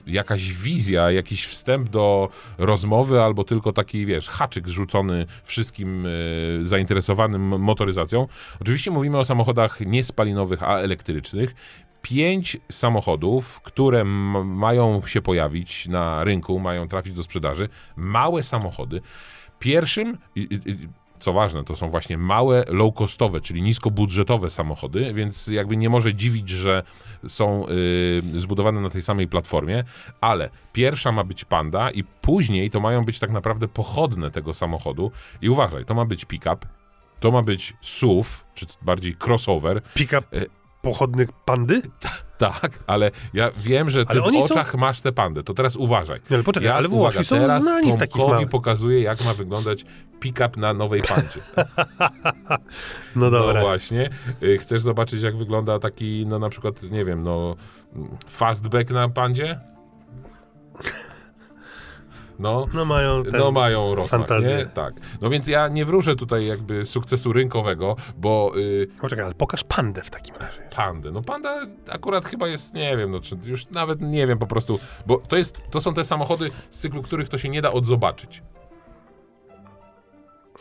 y, jakaś wizja, jakiś wstęp do rozmowy, albo tylko taki, wiesz, haczyk zrzucony wszystkim y, zainteresowanym motoryzacją. Oczywiście mówimy o samochodach nie spalinowych, a elektrycznych. Pięć samochodów, które mają się pojawić na rynku, mają trafić do sprzedaży. Małe samochody. Pierwszym, co ważne, to są właśnie małe, low-costowe, czyli niskobudżetowe samochody, więc jakby nie może dziwić, że są yy, zbudowane na tej samej platformie, ale pierwsza ma być Panda i później to mają być tak naprawdę pochodne tego samochodu. I uważaj, to ma być pick-up, to ma być SUV, czy bardziej crossover. Pick-up pochodnych pandy? Tak, ale ja wiem, że ty w oczach są... masz tę pandę, to teraz uważaj. Nie, ale poczekaj, ja, ale Włosi są teraz znani z takich małych. pokazuje, jak ma wyglądać pick-up na nowej pandzie. no dobra. No właśnie. Y, chcesz zobaczyć, jak wygląda taki, no na przykład, nie wiem, no fastback na pandzie? No, no mają, ten, no mają rozmach, fantazję. Nie? Tak. No więc ja nie wróżę tutaj jakby sukcesu rynkowego, bo... Yy, Poczekaj, ale pokaż pandę w takim razie. Pandę. No panda akurat chyba jest, nie wiem, no czy już nawet nie wiem po prostu, bo to jest, to są te samochody z cyklu, których to się nie da odzobaczyć.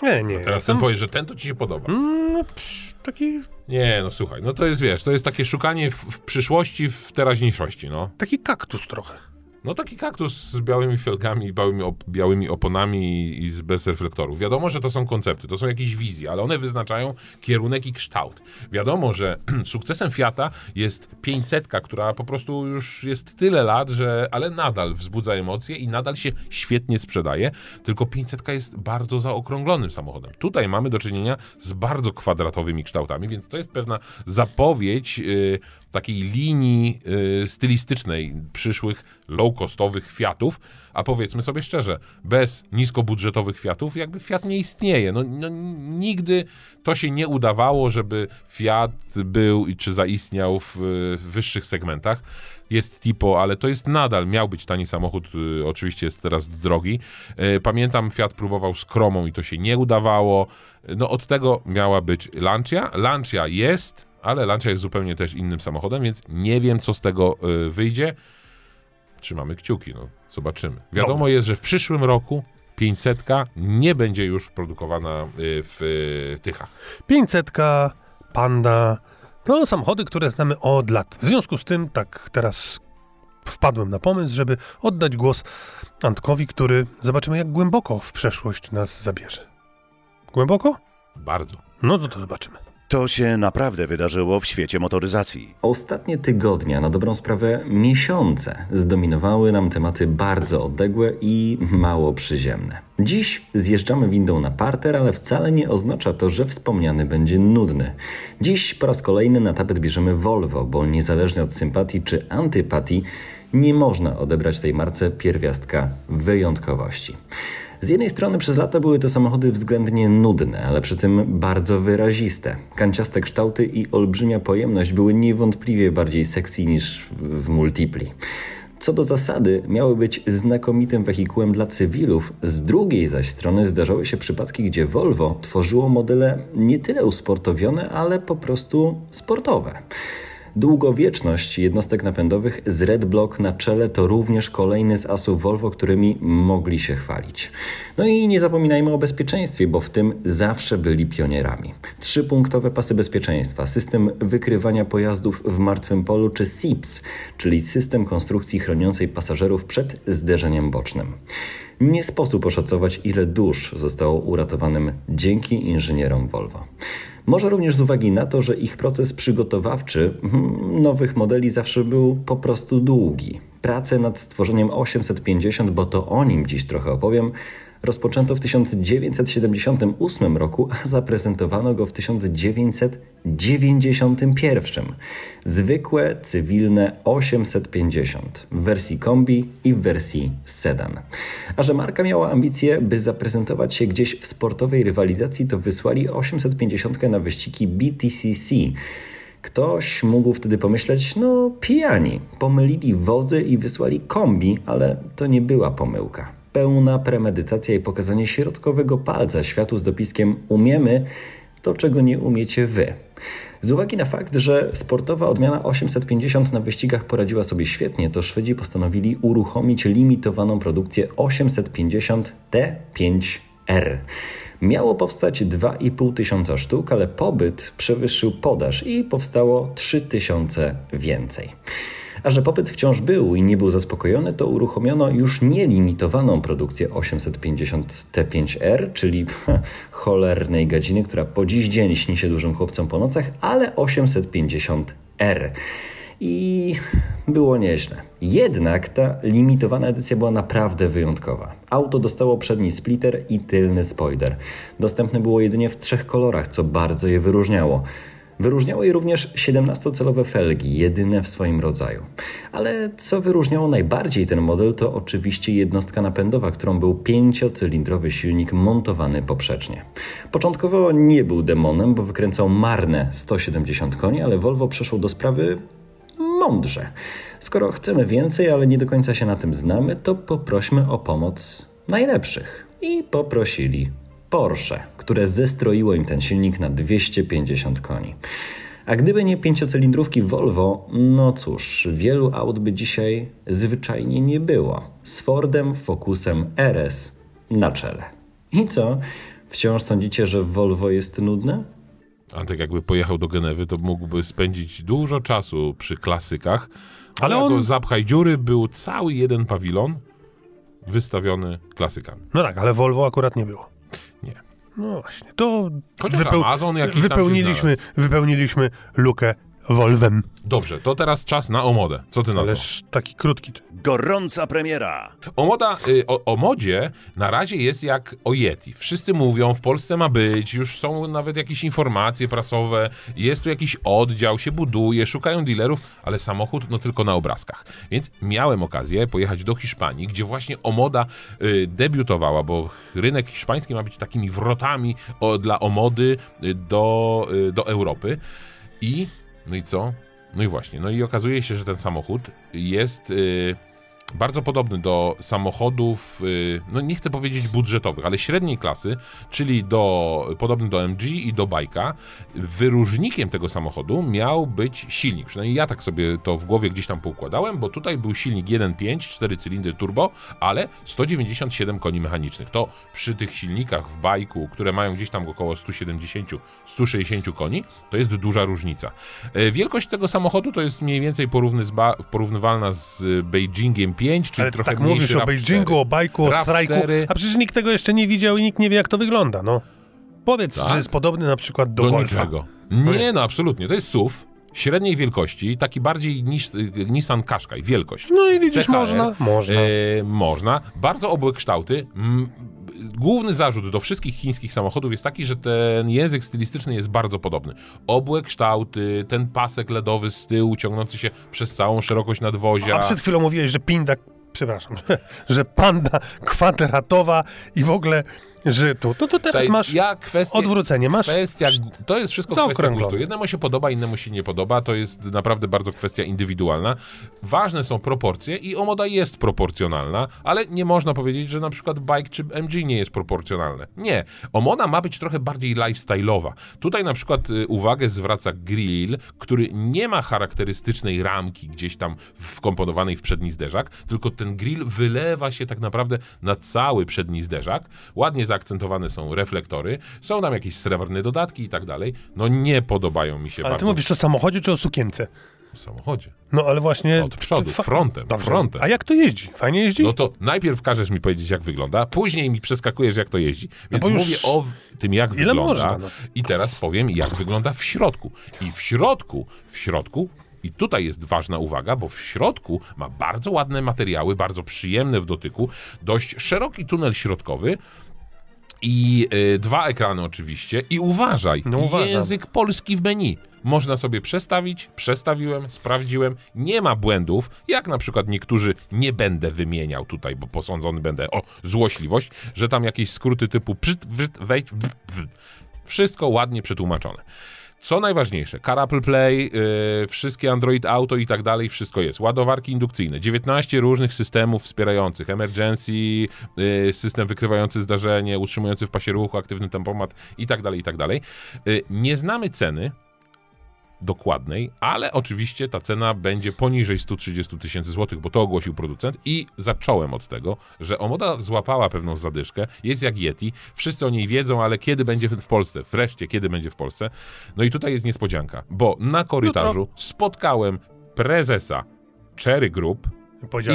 Nie, nie. No teraz ten powiesz, że ten to ci się podoba. Mm, no, psz, taki... Nie, no słuchaj, no to jest, wiesz, to jest takie szukanie w, w przyszłości, w teraźniejszości, no. Taki kaktus trochę. No taki kaktus z białymi fiolkami, białymi, op białymi oponami i z, bez reflektorów. Wiadomo, że to są koncepty, to są jakieś wizje, ale one wyznaczają kierunek i kształt. Wiadomo, że sukcesem Fiata jest 500, która po prostu już jest tyle lat, że ale nadal wzbudza emocje i nadal się świetnie sprzedaje, tylko 500 jest bardzo zaokrąglonym samochodem. Tutaj mamy do czynienia z bardzo kwadratowymi kształtami, więc to jest pewna zapowiedź yy, takiej linii y, stylistycznej przyszłych low-costowych Fiatów, a powiedzmy sobie szczerze, bez niskobudżetowych Fiatów jakby Fiat nie istnieje. No, no, nigdy to się nie udawało, żeby Fiat był i czy zaistniał w, w wyższych segmentach jest Tipo, ale to jest nadal, miał być tani samochód, y, oczywiście jest teraz drogi. Y, pamiętam, Fiat próbował z Kromą i to się nie udawało. No od tego miała być Lancia. Lancia jest, ale Lancia jest zupełnie też innym samochodem, więc nie wiem, co z tego y, wyjdzie. Trzymamy kciuki, no, zobaczymy. Wiadomo jest, że w przyszłym roku 500 nie będzie już produkowana y, w y, Tychach. 500, Panda, to samochody, które znamy od lat. W związku z tym, tak teraz wpadłem na pomysł, żeby oddać głos Antkowi, który zobaczymy, jak głęboko w przeszłość nas zabierze. Głęboko? Bardzo. No to, to zobaczymy. To się naprawdę wydarzyło w świecie motoryzacji. Ostatnie tygodnie, na dobrą sprawę miesiące, zdominowały nam tematy bardzo odległe i mało przyziemne. Dziś zjeżdżamy windą na parter, ale wcale nie oznacza to, że wspomniany będzie nudny. Dziś po raz kolejny na tapet bierzemy Volvo, bo niezależnie od sympatii czy antypatii, nie można odebrać tej marce pierwiastka wyjątkowości. Z jednej strony przez lata były to samochody względnie nudne, ale przy tym bardzo wyraziste. Kanciaste kształty i olbrzymia pojemność były niewątpliwie bardziej sexy niż w multipli. Co do zasady, miały być znakomitym wehikułem dla cywilów, z drugiej zaś strony zdarzały się przypadki, gdzie Volvo tworzyło modele nie tyle usportowione, ale po prostu sportowe. Długowieczność jednostek napędowych z Red Block na czele to również kolejny z asów Volvo, którymi mogli się chwalić. No i nie zapominajmy o bezpieczeństwie, bo w tym zawsze byli pionierami. Trzypunktowe pasy bezpieczeństwa, system wykrywania pojazdów w martwym polu czy SIPS, czyli system konstrukcji chroniącej pasażerów przed zderzeniem bocznym. Nie sposób oszacować, ile dusz zostało uratowanym dzięki inżynierom Volvo. Może również z uwagi na to, że ich proces przygotowawczy hmm, nowych modeli zawsze był po prostu długi. Prace nad stworzeniem 850, bo to o nim dziś trochę opowiem, rozpoczęto w 1978 roku, a zaprezentowano go w 1991. Zwykłe, cywilne 850 w wersji kombi i w wersji sedan. A że marka miała ambicje, by zaprezentować się gdzieś w sportowej rywalizacji, to wysłali 850 na wyścigi BTCC. Ktoś mógł wtedy pomyśleć, no pijani, pomylili wozy i wysłali kombi, ale to nie była pomyłka pełna premedytacja i pokazanie środkowego palca światu z dopiskiem umiemy To, czego nie umiecie wy. Z uwagi na fakt, że sportowa odmiana 850 na wyścigach poradziła sobie świetnie, to Szwedzi postanowili uruchomić limitowaną produkcję 850 T5R. Miało powstać 2,5 tysiąca sztuk, ale pobyt przewyższył podaż i powstało 3000 więcej. A że popyt wciąż był i nie był zaspokojony, to uruchomiono już nielimitowaną produkcję 850 T5R, czyli cholernej gadziny, która po dziś dzień śni się dużym chłopcom po nocach, ale 850R. I było nieźle. Jednak ta limitowana edycja była naprawdę wyjątkowa. Auto dostało przedni splitter i tylny spoiler. Dostępne było jedynie w trzech kolorach, co bardzo je wyróżniało. Wyróżniało je również 17-celowe felgi, jedyne w swoim rodzaju. Ale co wyróżniało najbardziej ten model, to oczywiście jednostka napędowa, którą był pięciocylindrowy silnik montowany poprzecznie. Początkowo nie był demonem, bo wykręcał marne 170 koni, ale Volvo przeszło do sprawy mądrze. Skoro chcemy więcej, ale nie do końca się na tym znamy, to poprośmy o pomoc najlepszych. I poprosili Porsche, które zestroiło im ten silnik na 250 koni. A gdyby nie pięciocylindrówki Volvo, no cóż, wielu aut by dzisiaj zwyczajnie nie było. Z Fordem Focusem RS na czele. I co? Wciąż sądzicie, że Volvo jest nudne? Antek jakby pojechał do Genewy, to mógłby spędzić dużo czasu przy klasykach, ale, Ale on... Zapchaj dziury był cały jeden pawilon wystawiony klasykami. No tak, ale Volvo akurat nie było. No właśnie, to Chociaż Amazon jakiś tam się wypełniliśmy, wypełniliśmy lukę Volvem. Dobrze, to teraz czas na Omodę. Co ty na to? Ależ taki krótki. Gorąca premiera. Omoda, y, o, o modzie na razie jest jak o Yeti. Wszyscy mówią, w Polsce ma być, już są nawet jakieś informacje prasowe, jest tu jakiś oddział, się buduje, szukają dealerów, ale samochód no tylko na obrazkach. Więc miałem okazję pojechać do Hiszpanii, gdzie właśnie Omoda y, debiutowała, bo rynek hiszpański ma być takimi wrotami o, dla Omody y, do, y, do Europy. I no i co? No i właśnie, no i okazuje się, że ten samochód jest y, bardzo podobny do samochodów, y, no nie chcę powiedzieć budżetowych, ale średniej klasy, czyli do, podobny do MG i do bajka. Wyróżnikiem tego samochodu miał być silnik. Przynajmniej ja tak sobie to w głowie gdzieś tam poukładałem, bo tutaj był silnik 1.5, 4 cylindry turbo, ale 197 koni mechanicznych. To przy tych silnikach w bajku, które mają gdzieś tam około 170-160 koni, to jest duża różnica. E, Wielkość tego samochodu to jest mniej więcej porównywalna z Beijingiem 5, czyli Ale trochę tak mówisz o RAV4. Beijingu, o bajku, o RAV4. strajku, a przecież nikt tego jeszcze nie widział i nikt nie wie, jak to wygląda, no. Powiedz, Tak? że jest podobny na przykład do, do Golfa. niczego. Nie, no absolutnie. To jest SUV średniej wielkości, taki bardziej niż y, Nissan Qashqai, wielkość. No i widzisz, CHR, można, można. E, można. Bardzo obłe kształty. Mm, Główny zarzut do wszystkich chińskich samochodów jest taki, że ten język stylistyczny jest bardzo podobny. Obłe kształty, ten pasek LEDowy z tyłu ciągnący się przez całą szerokość nadwozia. A przed chwilą mówiłeś, że pinda, przepraszam, że, że panda kwadratowa i w ogóle, że tu, to, to teraz Tutaj masz ja kwestię, odwrócenie, masz Kwestia, to jest wszystko kwestia gustu. Jednemu się podoba, innemu się nie podoba. To jest naprawdę bardzo kwestia indywidualna. Ważne są proporcje i Omoda jest proporcjonalna, ale nie można powiedzieć, że na przykład Bike czy MG nie jest proporcjonalne. Nie. Omoda ma być trochę bardziej lifestyle'owa. Tutaj na przykład y, uwagę zwraca grill, który nie ma charakterystycznej ramki gdzieś tam wkomponowanej w przedni zderzak, tylko ten grill wylewa się tak naprawdę na cały przedni zderzak. Ładnie zaakcentowane są reflektory, są tam jakieś srebrne dodatki i tak dalej. No nie podobają mi się Ale ty bardzo mówisz o samochodzie czy o sukience? w samochodzie. No ale właśnie... Od przodu, fa- frontem, Dobrze. frontem. A jak to jeździ? Fajnie jeździ? No to najpierw każesz mi powiedzieć, jak wygląda, później mi przeskakujesz, jak to jeździ. Więc bo już mówię o tym, jak ile wygląda. można, no. I teraz powiem, jak wygląda w środku. I w środku, w środku, i tutaj jest ważna uwaga, bo w środku ma bardzo ładne materiały, bardzo przyjemne w dotyku, dość szeroki tunel środkowy. I y, dwa ekrany oczywiście. I uważaj, No uważam. język polski w menu. Można sobie przestawić, przestawiłem, sprawdziłem, nie ma błędów, jak na przykład niektórzy nie będę wymieniał tutaj, bo posądzony będę o złośliwość, że tam jakieś skróty typu przyt, wyt, wejdź, wszystko ładnie przetłumaczone. Co najważniejsze, Car Apple Play, yy, wszystkie Android Auto i tak dalej, wszystko jest. Ładowarki indukcyjne, 19 różnych systemów wspierających, emergency, yy, system wykrywający zdarzenie, utrzymujący w pasie ruchu, aktywny tempomat i tak dalej, i tak dalej. Yy, nie znamy ceny, dokładnej, ale oczywiście ta cena będzie poniżej 130 tysięcy złotych, bo to ogłosił producent i zacząłem od tego, że Omoda złapała pewną zadyszkę, jest jak Yeti, wszyscy o niej wiedzą, ale kiedy będzie w Polsce? Wreszcie, kiedy będzie w Polsce? No i tutaj jest niespodzianka, bo na korytarzu spotkałem prezesa Cherry Group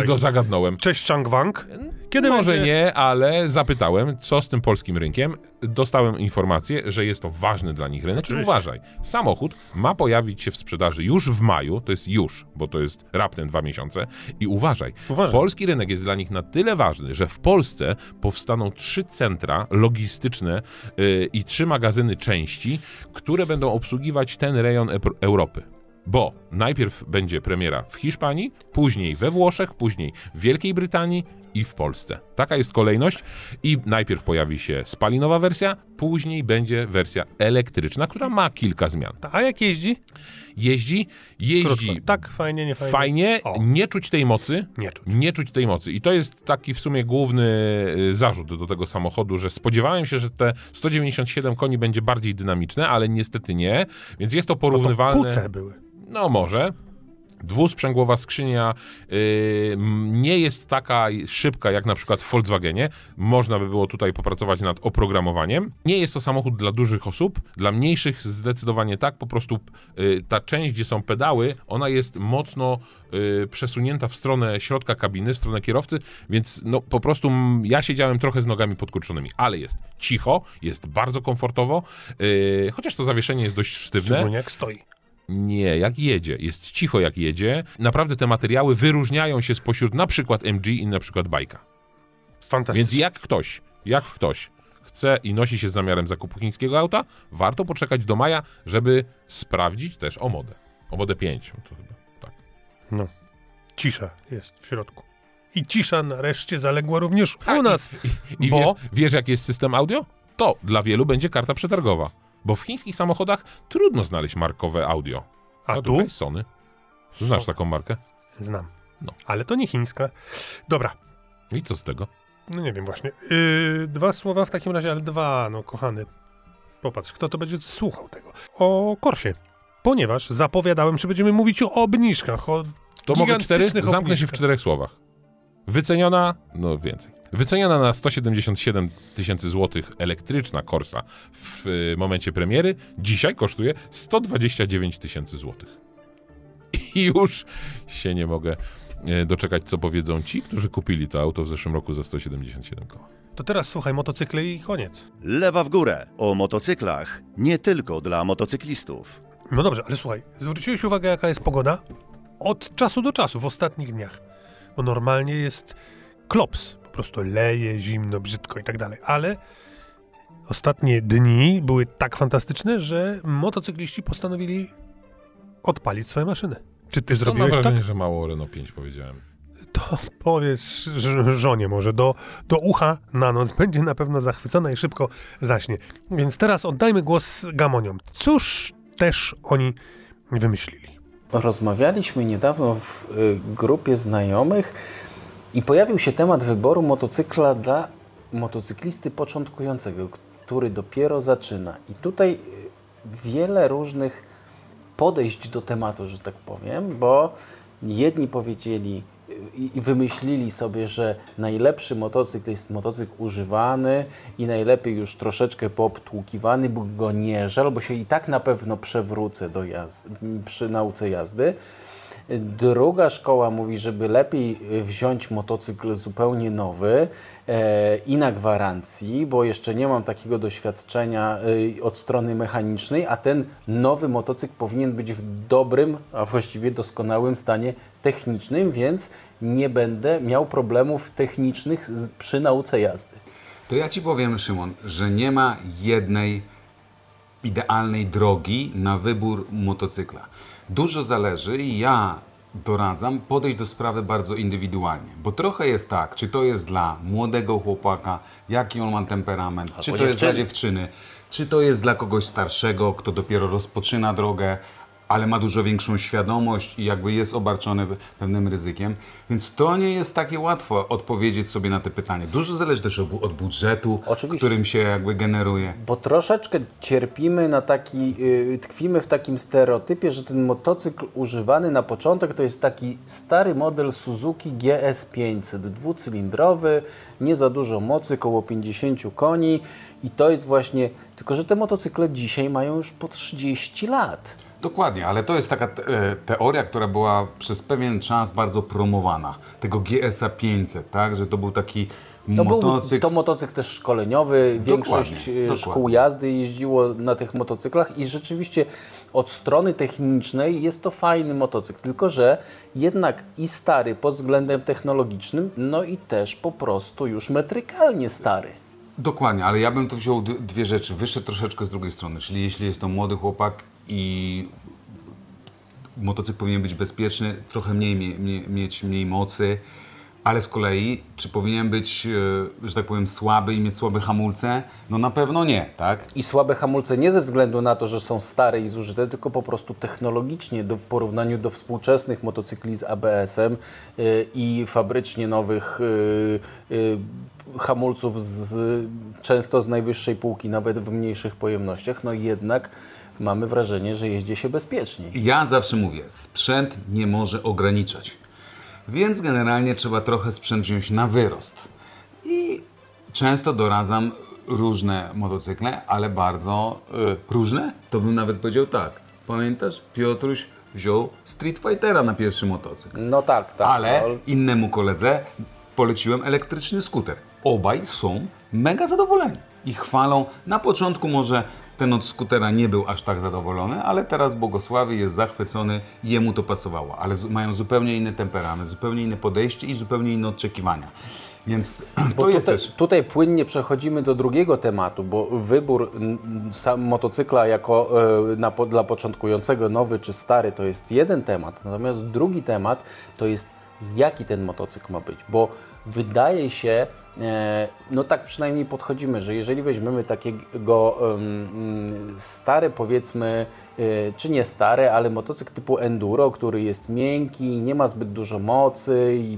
i go zagadnąłem. Cześć Chang Wang. Kiedy Może będzie... nie, ale zapytałem, co z tym polskim rynkiem. Dostałem informację, że jest to ważny dla nich rynek. I Oczywiście. uważaj, samochód ma pojawić się w sprzedaży już w maju, to jest już, bo to jest raptem dwa miesiące. I uważaj, Uważaj. polski rynek jest dla nich na tyle ważny, że w Polsce powstaną trzy centra logistyczne yy, i trzy magazyny części, które będą obsługiwać ten rejon Europy. Bo najpierw będzie premiera w Hiszpanii, później we Włoszech, później w Wielkiej Brytanii i w Polsce. Taka jest kolejność i najpierw pojawi się spalinowa wersja, później będzie wersja elektryczna, która ma kilka zmian. A jak jeździ? Jeździ, jeździ Krótko. Tak, fajnie, nie fajnie. fajnie, O. nie czuć tej mocy. Nie czuć. Nie czuć tej mocy. I to jest taki w sumie główny y, zarzut do tego samochodu, że spodziewałem się, że te 197 koni będzie bardziej dynamiczne, ale niestety nie. Więc jest to To porównywalne. kuce były. No może. Dwusprzęgłowa skrzynia yy, nie jest taka szybka jak na przykład w Volkswagenie. Można by było tutaj popracować nad oprogramowaniem. Nie jest to samochód dla dużych osób, dla mniejszych zdecydowanie tak. Po prostu yy, ta część, gdzie są pedały, ona jest mocno yy, przesunięta w stronę środka kabiny, w stronę kierowcy, więc no po prostu ja siedziałem trochę z nogami podkurczonymi, ale jest cicho, jest bardzo komfortowo, yy, chociaż to zawieszenie jest dość sztywne. Szczególnie jak stoi. Nie, jak jedzie. Jest cicho jak jedzie. Naprawdę te materiały wyróżniają się spośród na przykład MG i na przykład bajka. Fantastycznie. Więc jak ktoś, jak ktoś chce i nosi się z zamiarem zakupu chińskiego auta, warto poczekać do maja, żeby sprawdzić też Omodę. Omodę 5. To chyba, tak. No. Cisza jest w środku. I cisza nareszcie zaległa również A, u nas. I bo wiesz, wiesz, jak jest system audio? To dla wielu będzie karta przetargowa. Bo w chińskich samochodach trudno znaleźć markowe audio. A no tu? tutaj Sony. Znasz taką markę? znam. No. Ale to nie chińska. Dobra. I co z tego? No nie wiem właśnie. Yy, dwa słowa w takim razie, ale dwa, no kochany. Popatrz, kto to będzie słuchał tego. O Korsie. Ponieważ zapowiadałem, że będziemy mówić o obniżkach, o To mogę cztery? Zamknę się w obniżkach. czterech słowach. Wyceniona, no więcej. Wyceniona na 177 tysięcy złotych elektryczna Corsa w y, momencie premiery, dzisiaj kosztuje 129 tysięcy złotych. I już się nie mogę e, doczekać, co powiedzą ci, którzy kupili to auto w zeszłym roku za 177 koła. To teraz słuchaj motocykle i koniec. Lewa w górę o motocyklach nie tylko dla motocyklistów. No dobrze, ale słuchaj, zwróciłeś uwagę, jaka jest pogoda? Od czasu do czasu, w ostatnich dniach. Bo normalnie jest klops, po prostu leje, zimno, brzydko i tak dalej. Ale ostatnie dni były tak fantastyczne, że motocykliści postanowili odpalić swoje maszyny. Czy ty Mam zrobiłeś wrażenie, tak? że mało Renault 5 powiedziałem. To powiedz żonie może, do, do ucha na noc, będzie na pewno zachwycona i szybko zaśnie. Więc teraz oddajmy głos gamoniom. Cóż też oni wymyślili? Rozmawialiśmy niedawno w y, grupie znajomych i pojawił się temat wyboru motocykla dla motocyklisty początkującego, który dopiero zaczyna. I tutaj y, wiele różnych podejść do tematu, że tak powiem, bo jedni powiedzieli i wymyślili sobie, że najlepszy motocykl to jest motocykl używany i najlepiej już troszeczkę poobtłukiwany, bo go nie żal, bo się i tak na pewno przewrócę do jazdy, przy nauce jazdy. Druga szkoła mówi, żeby lepiej y, wziąć motocykl zupełnie nowy e, i na gwarancji, bo jeszcze nie mam takiego doświadczenia y, od strony mechanicznej, a ten nowy motocykl powinien być w dobrym, a właściwie doskonałym stanie technicznym, więc nie będę miał problemów technicznych przy nauce jazdy. To ja Ci powiem, Szymon, że nie ma jednej idealnej drogi na wybór motocykla. Dużo zależy i ja doradzam podejść do sprawy bardzo indywidualnie, bo trochę jest tak, czy to jest dla młodego chłopaka, jaki on ma temperament, czy to jest dla dziewczyny, Czy to jest dla kogoś starszego, kto dopiero rozpoczyna drogę, ale ma dużo większą świadomość i jakby jest obarczony pewnym ryzykiem. Więc to nie jest takie łatwo odpowiedzieć sobie na te pytanie. Dużo zależy też od bu- od budżetu, Oczywiście. którym się jakby generuje. Bo troszeczkę cierpimy na taki, yy, tkwimy w takim stereotypie, że ten motocykl używany na początek to jest taki stary model Suzuki GS500, dwucylindrowy, nie za dużo mocy, około 50 koni i to jest właśnie, tylko że te motocykle dzisiaj mają już po 30 lat. Dokładnie, ale to jest taka e, teoria, która była przez pewien czas bardzo promowana. Tego GSA 500, tak? Że to był taki To był motocykl. to motocykl też szkoleniowy, większość Dokładnie, e, szkół dokładnie. jazdy jeździło na tych motocyklach i rzeczywiście od strony technicznej jest to fajny motocykl, tylko że jednak i stary pod względem technologicznym, no i też po prostu już metrykalnie stary. Dokładnie, ale ja bym tu wziął dwie rzeczy. Wyszedł troszeczkę z drugiej strony, czyli jeśli jest to młody chłopak i motocykl powinien być bezpieczny, trochę mniej, mie- mieć mniej mocy, ale z kolei, czy powinien być, e, że tak powiem, słaby i mieć słabe hamulce? No na pewno nie, tak? I słabe hamulce nie ze względu na to, że są stare i zużyte, tylko po prostu technologicznie do, w porównaniu do współczesnych motocykli z ABS-em y, i fabrycznie nowych y, y, hamulców z, często z najwyższej półki, nawet w mniejszych pojemnościach, no jednak mamy wrażenie, że jeździ się bezpieczniej. Ja zawsze mówię, sprzęt nie może ograniczać. Więc generalnie trzeba trochę sprzęt wziąć na wyrost. I często doradzam różne motocykle, ale bardzo y, różne. To bym nawet powiedział tak. Pamiętasz? Piotruś wziął Street Fightera na pierwszy motocykl. No tak, tak. Ale no, innemu koledze poleciłem elektryczny skuter. Obaj są mega zadowoleni i chwalą. Na początku może ten od skutera nie był aż tak zadowolony, ale teraz błogosławi, jest zachwycony jemu to pasowało. Ale mają zupełnie inny temperament, zupełnie inne podejście i zupełnie inne oczekiwania. Więc to jest tutaj, też... tutaj płynnie przechodzimy do drugiego tematu, bo wybór sam motocykla jako e, na, dla początkującego nowy czy stary to jest jeden temat, natomiast drugi temat to jest jaki ten motocykl ma być, bo wydaje się, e, no tak przynajmniej podchodzimy, że jeżeli weźmiemy takiego mm, stary powiedzmy, e, czy nie stary, ale motocykl typu enduro, który jest miękki, nie ma zbyt dużo mocy i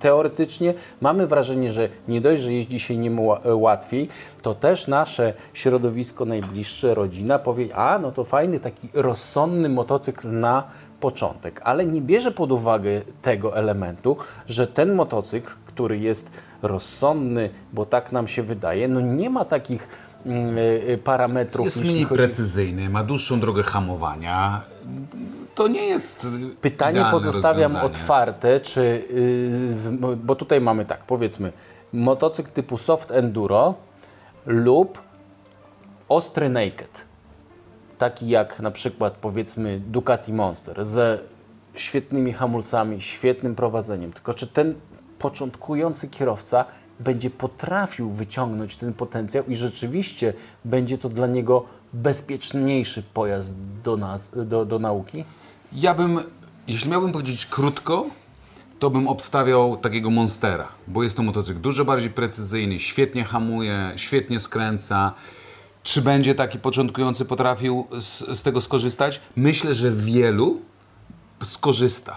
teoretycznie mamy wrażenie, że nie dość, że jeździ się nim ła- łatwiej, to też nasze środowisko najbliższe, rodzina powie, a no to fajny taki rozsądny motocykl na początek, ale nie bierze pod uwagę tego elementu, że ten motocykl, który jest rozsądny, bo tak nam się wydaje, no nie ma takich mm, y, parametrów, Jest mniej chodzi precyzyjny, ma dłuższą drogę hamowania. To nie jest y, Pytanie pozostawiam otwarte, czy, y, z, bo tutaj mamy tak, powiedzmy, motocykl typu soft enduro lub ostry naked, taki jak na przykład powiedzmy Ducati Monster ze świetnymi hamulcami, świetnym prowadzeniem. Tylko czy ten początkujący kierowca będzie potrafił wyciągnąć ten potencjał i rzeczywiście będzie to dla niego bezpieczniejszy pojazd do, nas, do, do nauki? Ja bym, jeśli miałbym powiedzieć krótko, to bym obstawiał takiego Monstera, bo jest to motocykl dużo bardziej precyzyjny, świetnie hamuje, świetnie skręca. Czy będzie taki początkujący potrafił z, z tego skorzystać? Myślę, że wielu skorzysta,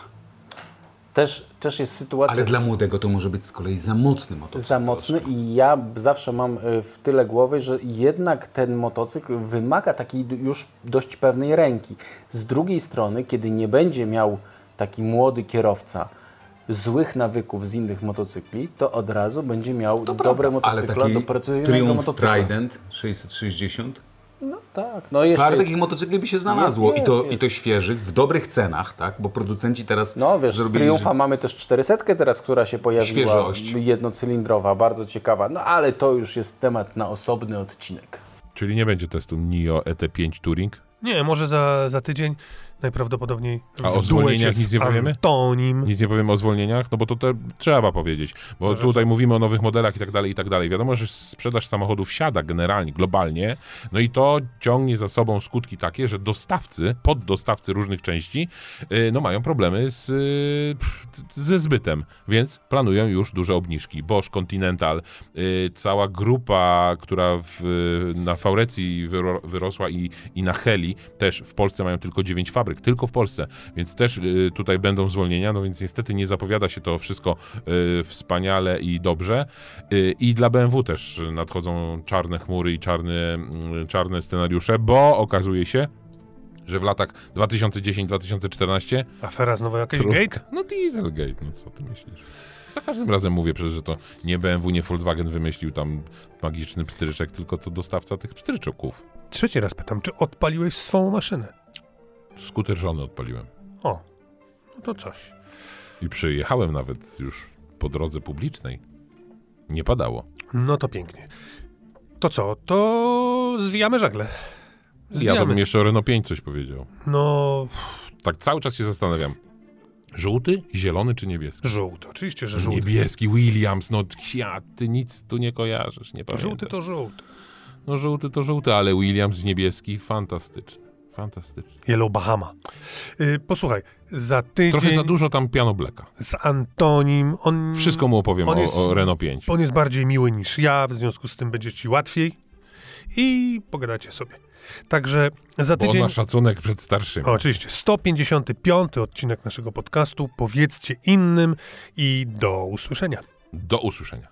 Też, też jest sytuacja ale dla młodego to może być z kolei za mocny motocykl. za mocny i ja zawsze mam y, w tyle głowy, że jednak ten motocykl wymaga takiej już dość pewnej ręki. Z drugiej strony, kiedy nie będzie miał taki młody kierowca złych nawyków z innych motocykli, to od razu będzie miał To dobre motocykle do precyzyjnego Triumph motocykla. Trident 660 No tak, no jeszcze Parę jest, takich motocykli by się znalazło jest, I, to, jest. i to świeżych, w dobrych cenach, tak? Bo producenci teraz No wiesz, z zrobili, Triumfa mamy też 400 teraz, która się pojawiła, Świeżość. jednocylindrowa, bardzo ciekawa, no ale to już jest temat na osobny odcinek. Czyli nie będzie testu NIO ET5 Touring? Nie, może za, za tydzień. Najprawdopodobniej A w o zwolnieniach nic nie powiemy? Antonim. Nic nie powiemy o zwolnieniach, no bo to te, trzeba powiedzieć, bo tutaj mówimy o nowych modelach i tak dalej, i tak dalej. Wiadomo, że sprzedaż samochodów siada generalnie, globalnie, no i to ciągnie za sobą skutki takie, że dostawcy, poddostawcy różnych części, y, no mają problemy z, y, ze zbytem, więc planują już duże obniżki. Bosch, Continental, y, cała grupa, która w, na Faurecji wyro, wyrosła i, i na Heli też w Polsce mają tylko 9 fabryk, tylko w Polsce, więc też y, tutaj będą zwolnienia, no więc niestety nie zapowiada się to wszystko y, wspaniale i dobrze. Y, I dla BMW też nadchodzą czarne chmury i czarne, mm, czarne scenariusze, bo okazuje się, że w latach 2010-2014 Afera znowu jakiś gate? no Dieselgate, no co ty myślisz? Za każdym razem mówię przecież, że to nie BMW, nie Volkswagen wymyślił tam magiczny pstryczek, tylko to dostawca tych pstryczków. Trzeci raz pytam, czy odpaliłeś swą maszynę? Skuter żony odpaliłem. O, no to coś. I przyjechałem nawet już po drodze publicznej. Nie padało. No to pięknie. To co, to zwijamy żagle. Ja Zwijamy. bym jeszcze o Renault 5 coś powiedział. No, Tak cały czas się zastanawiam. Żółty, zielony czy niebieski? żółty, oczywiście, że żółty. Niebieski, Williams, no ja, ty nic tu nie kojarzysz, nie pamiętasz. Żółty to żółty. No żółty to żółty, ale Williams niebieski, fantastyczny. Fantastyczny. Yellow Bahama. Y, posłuchaj, za tydzień Trochę za dużo tam piano bleka. z Antonim, on... Wszystko mu opowiem o, jest- o Renault 5. On jest bardziej miły niż ja, w związku z tym będzie ci łatwiej i pogadacie sobie. Także za Bo tydzień... ma szacunek przed starszymi. O, oczywiście, 155 odcinek naszego podcastu. Powiedzcie innym i do usłyszenia. Do usłyszenia.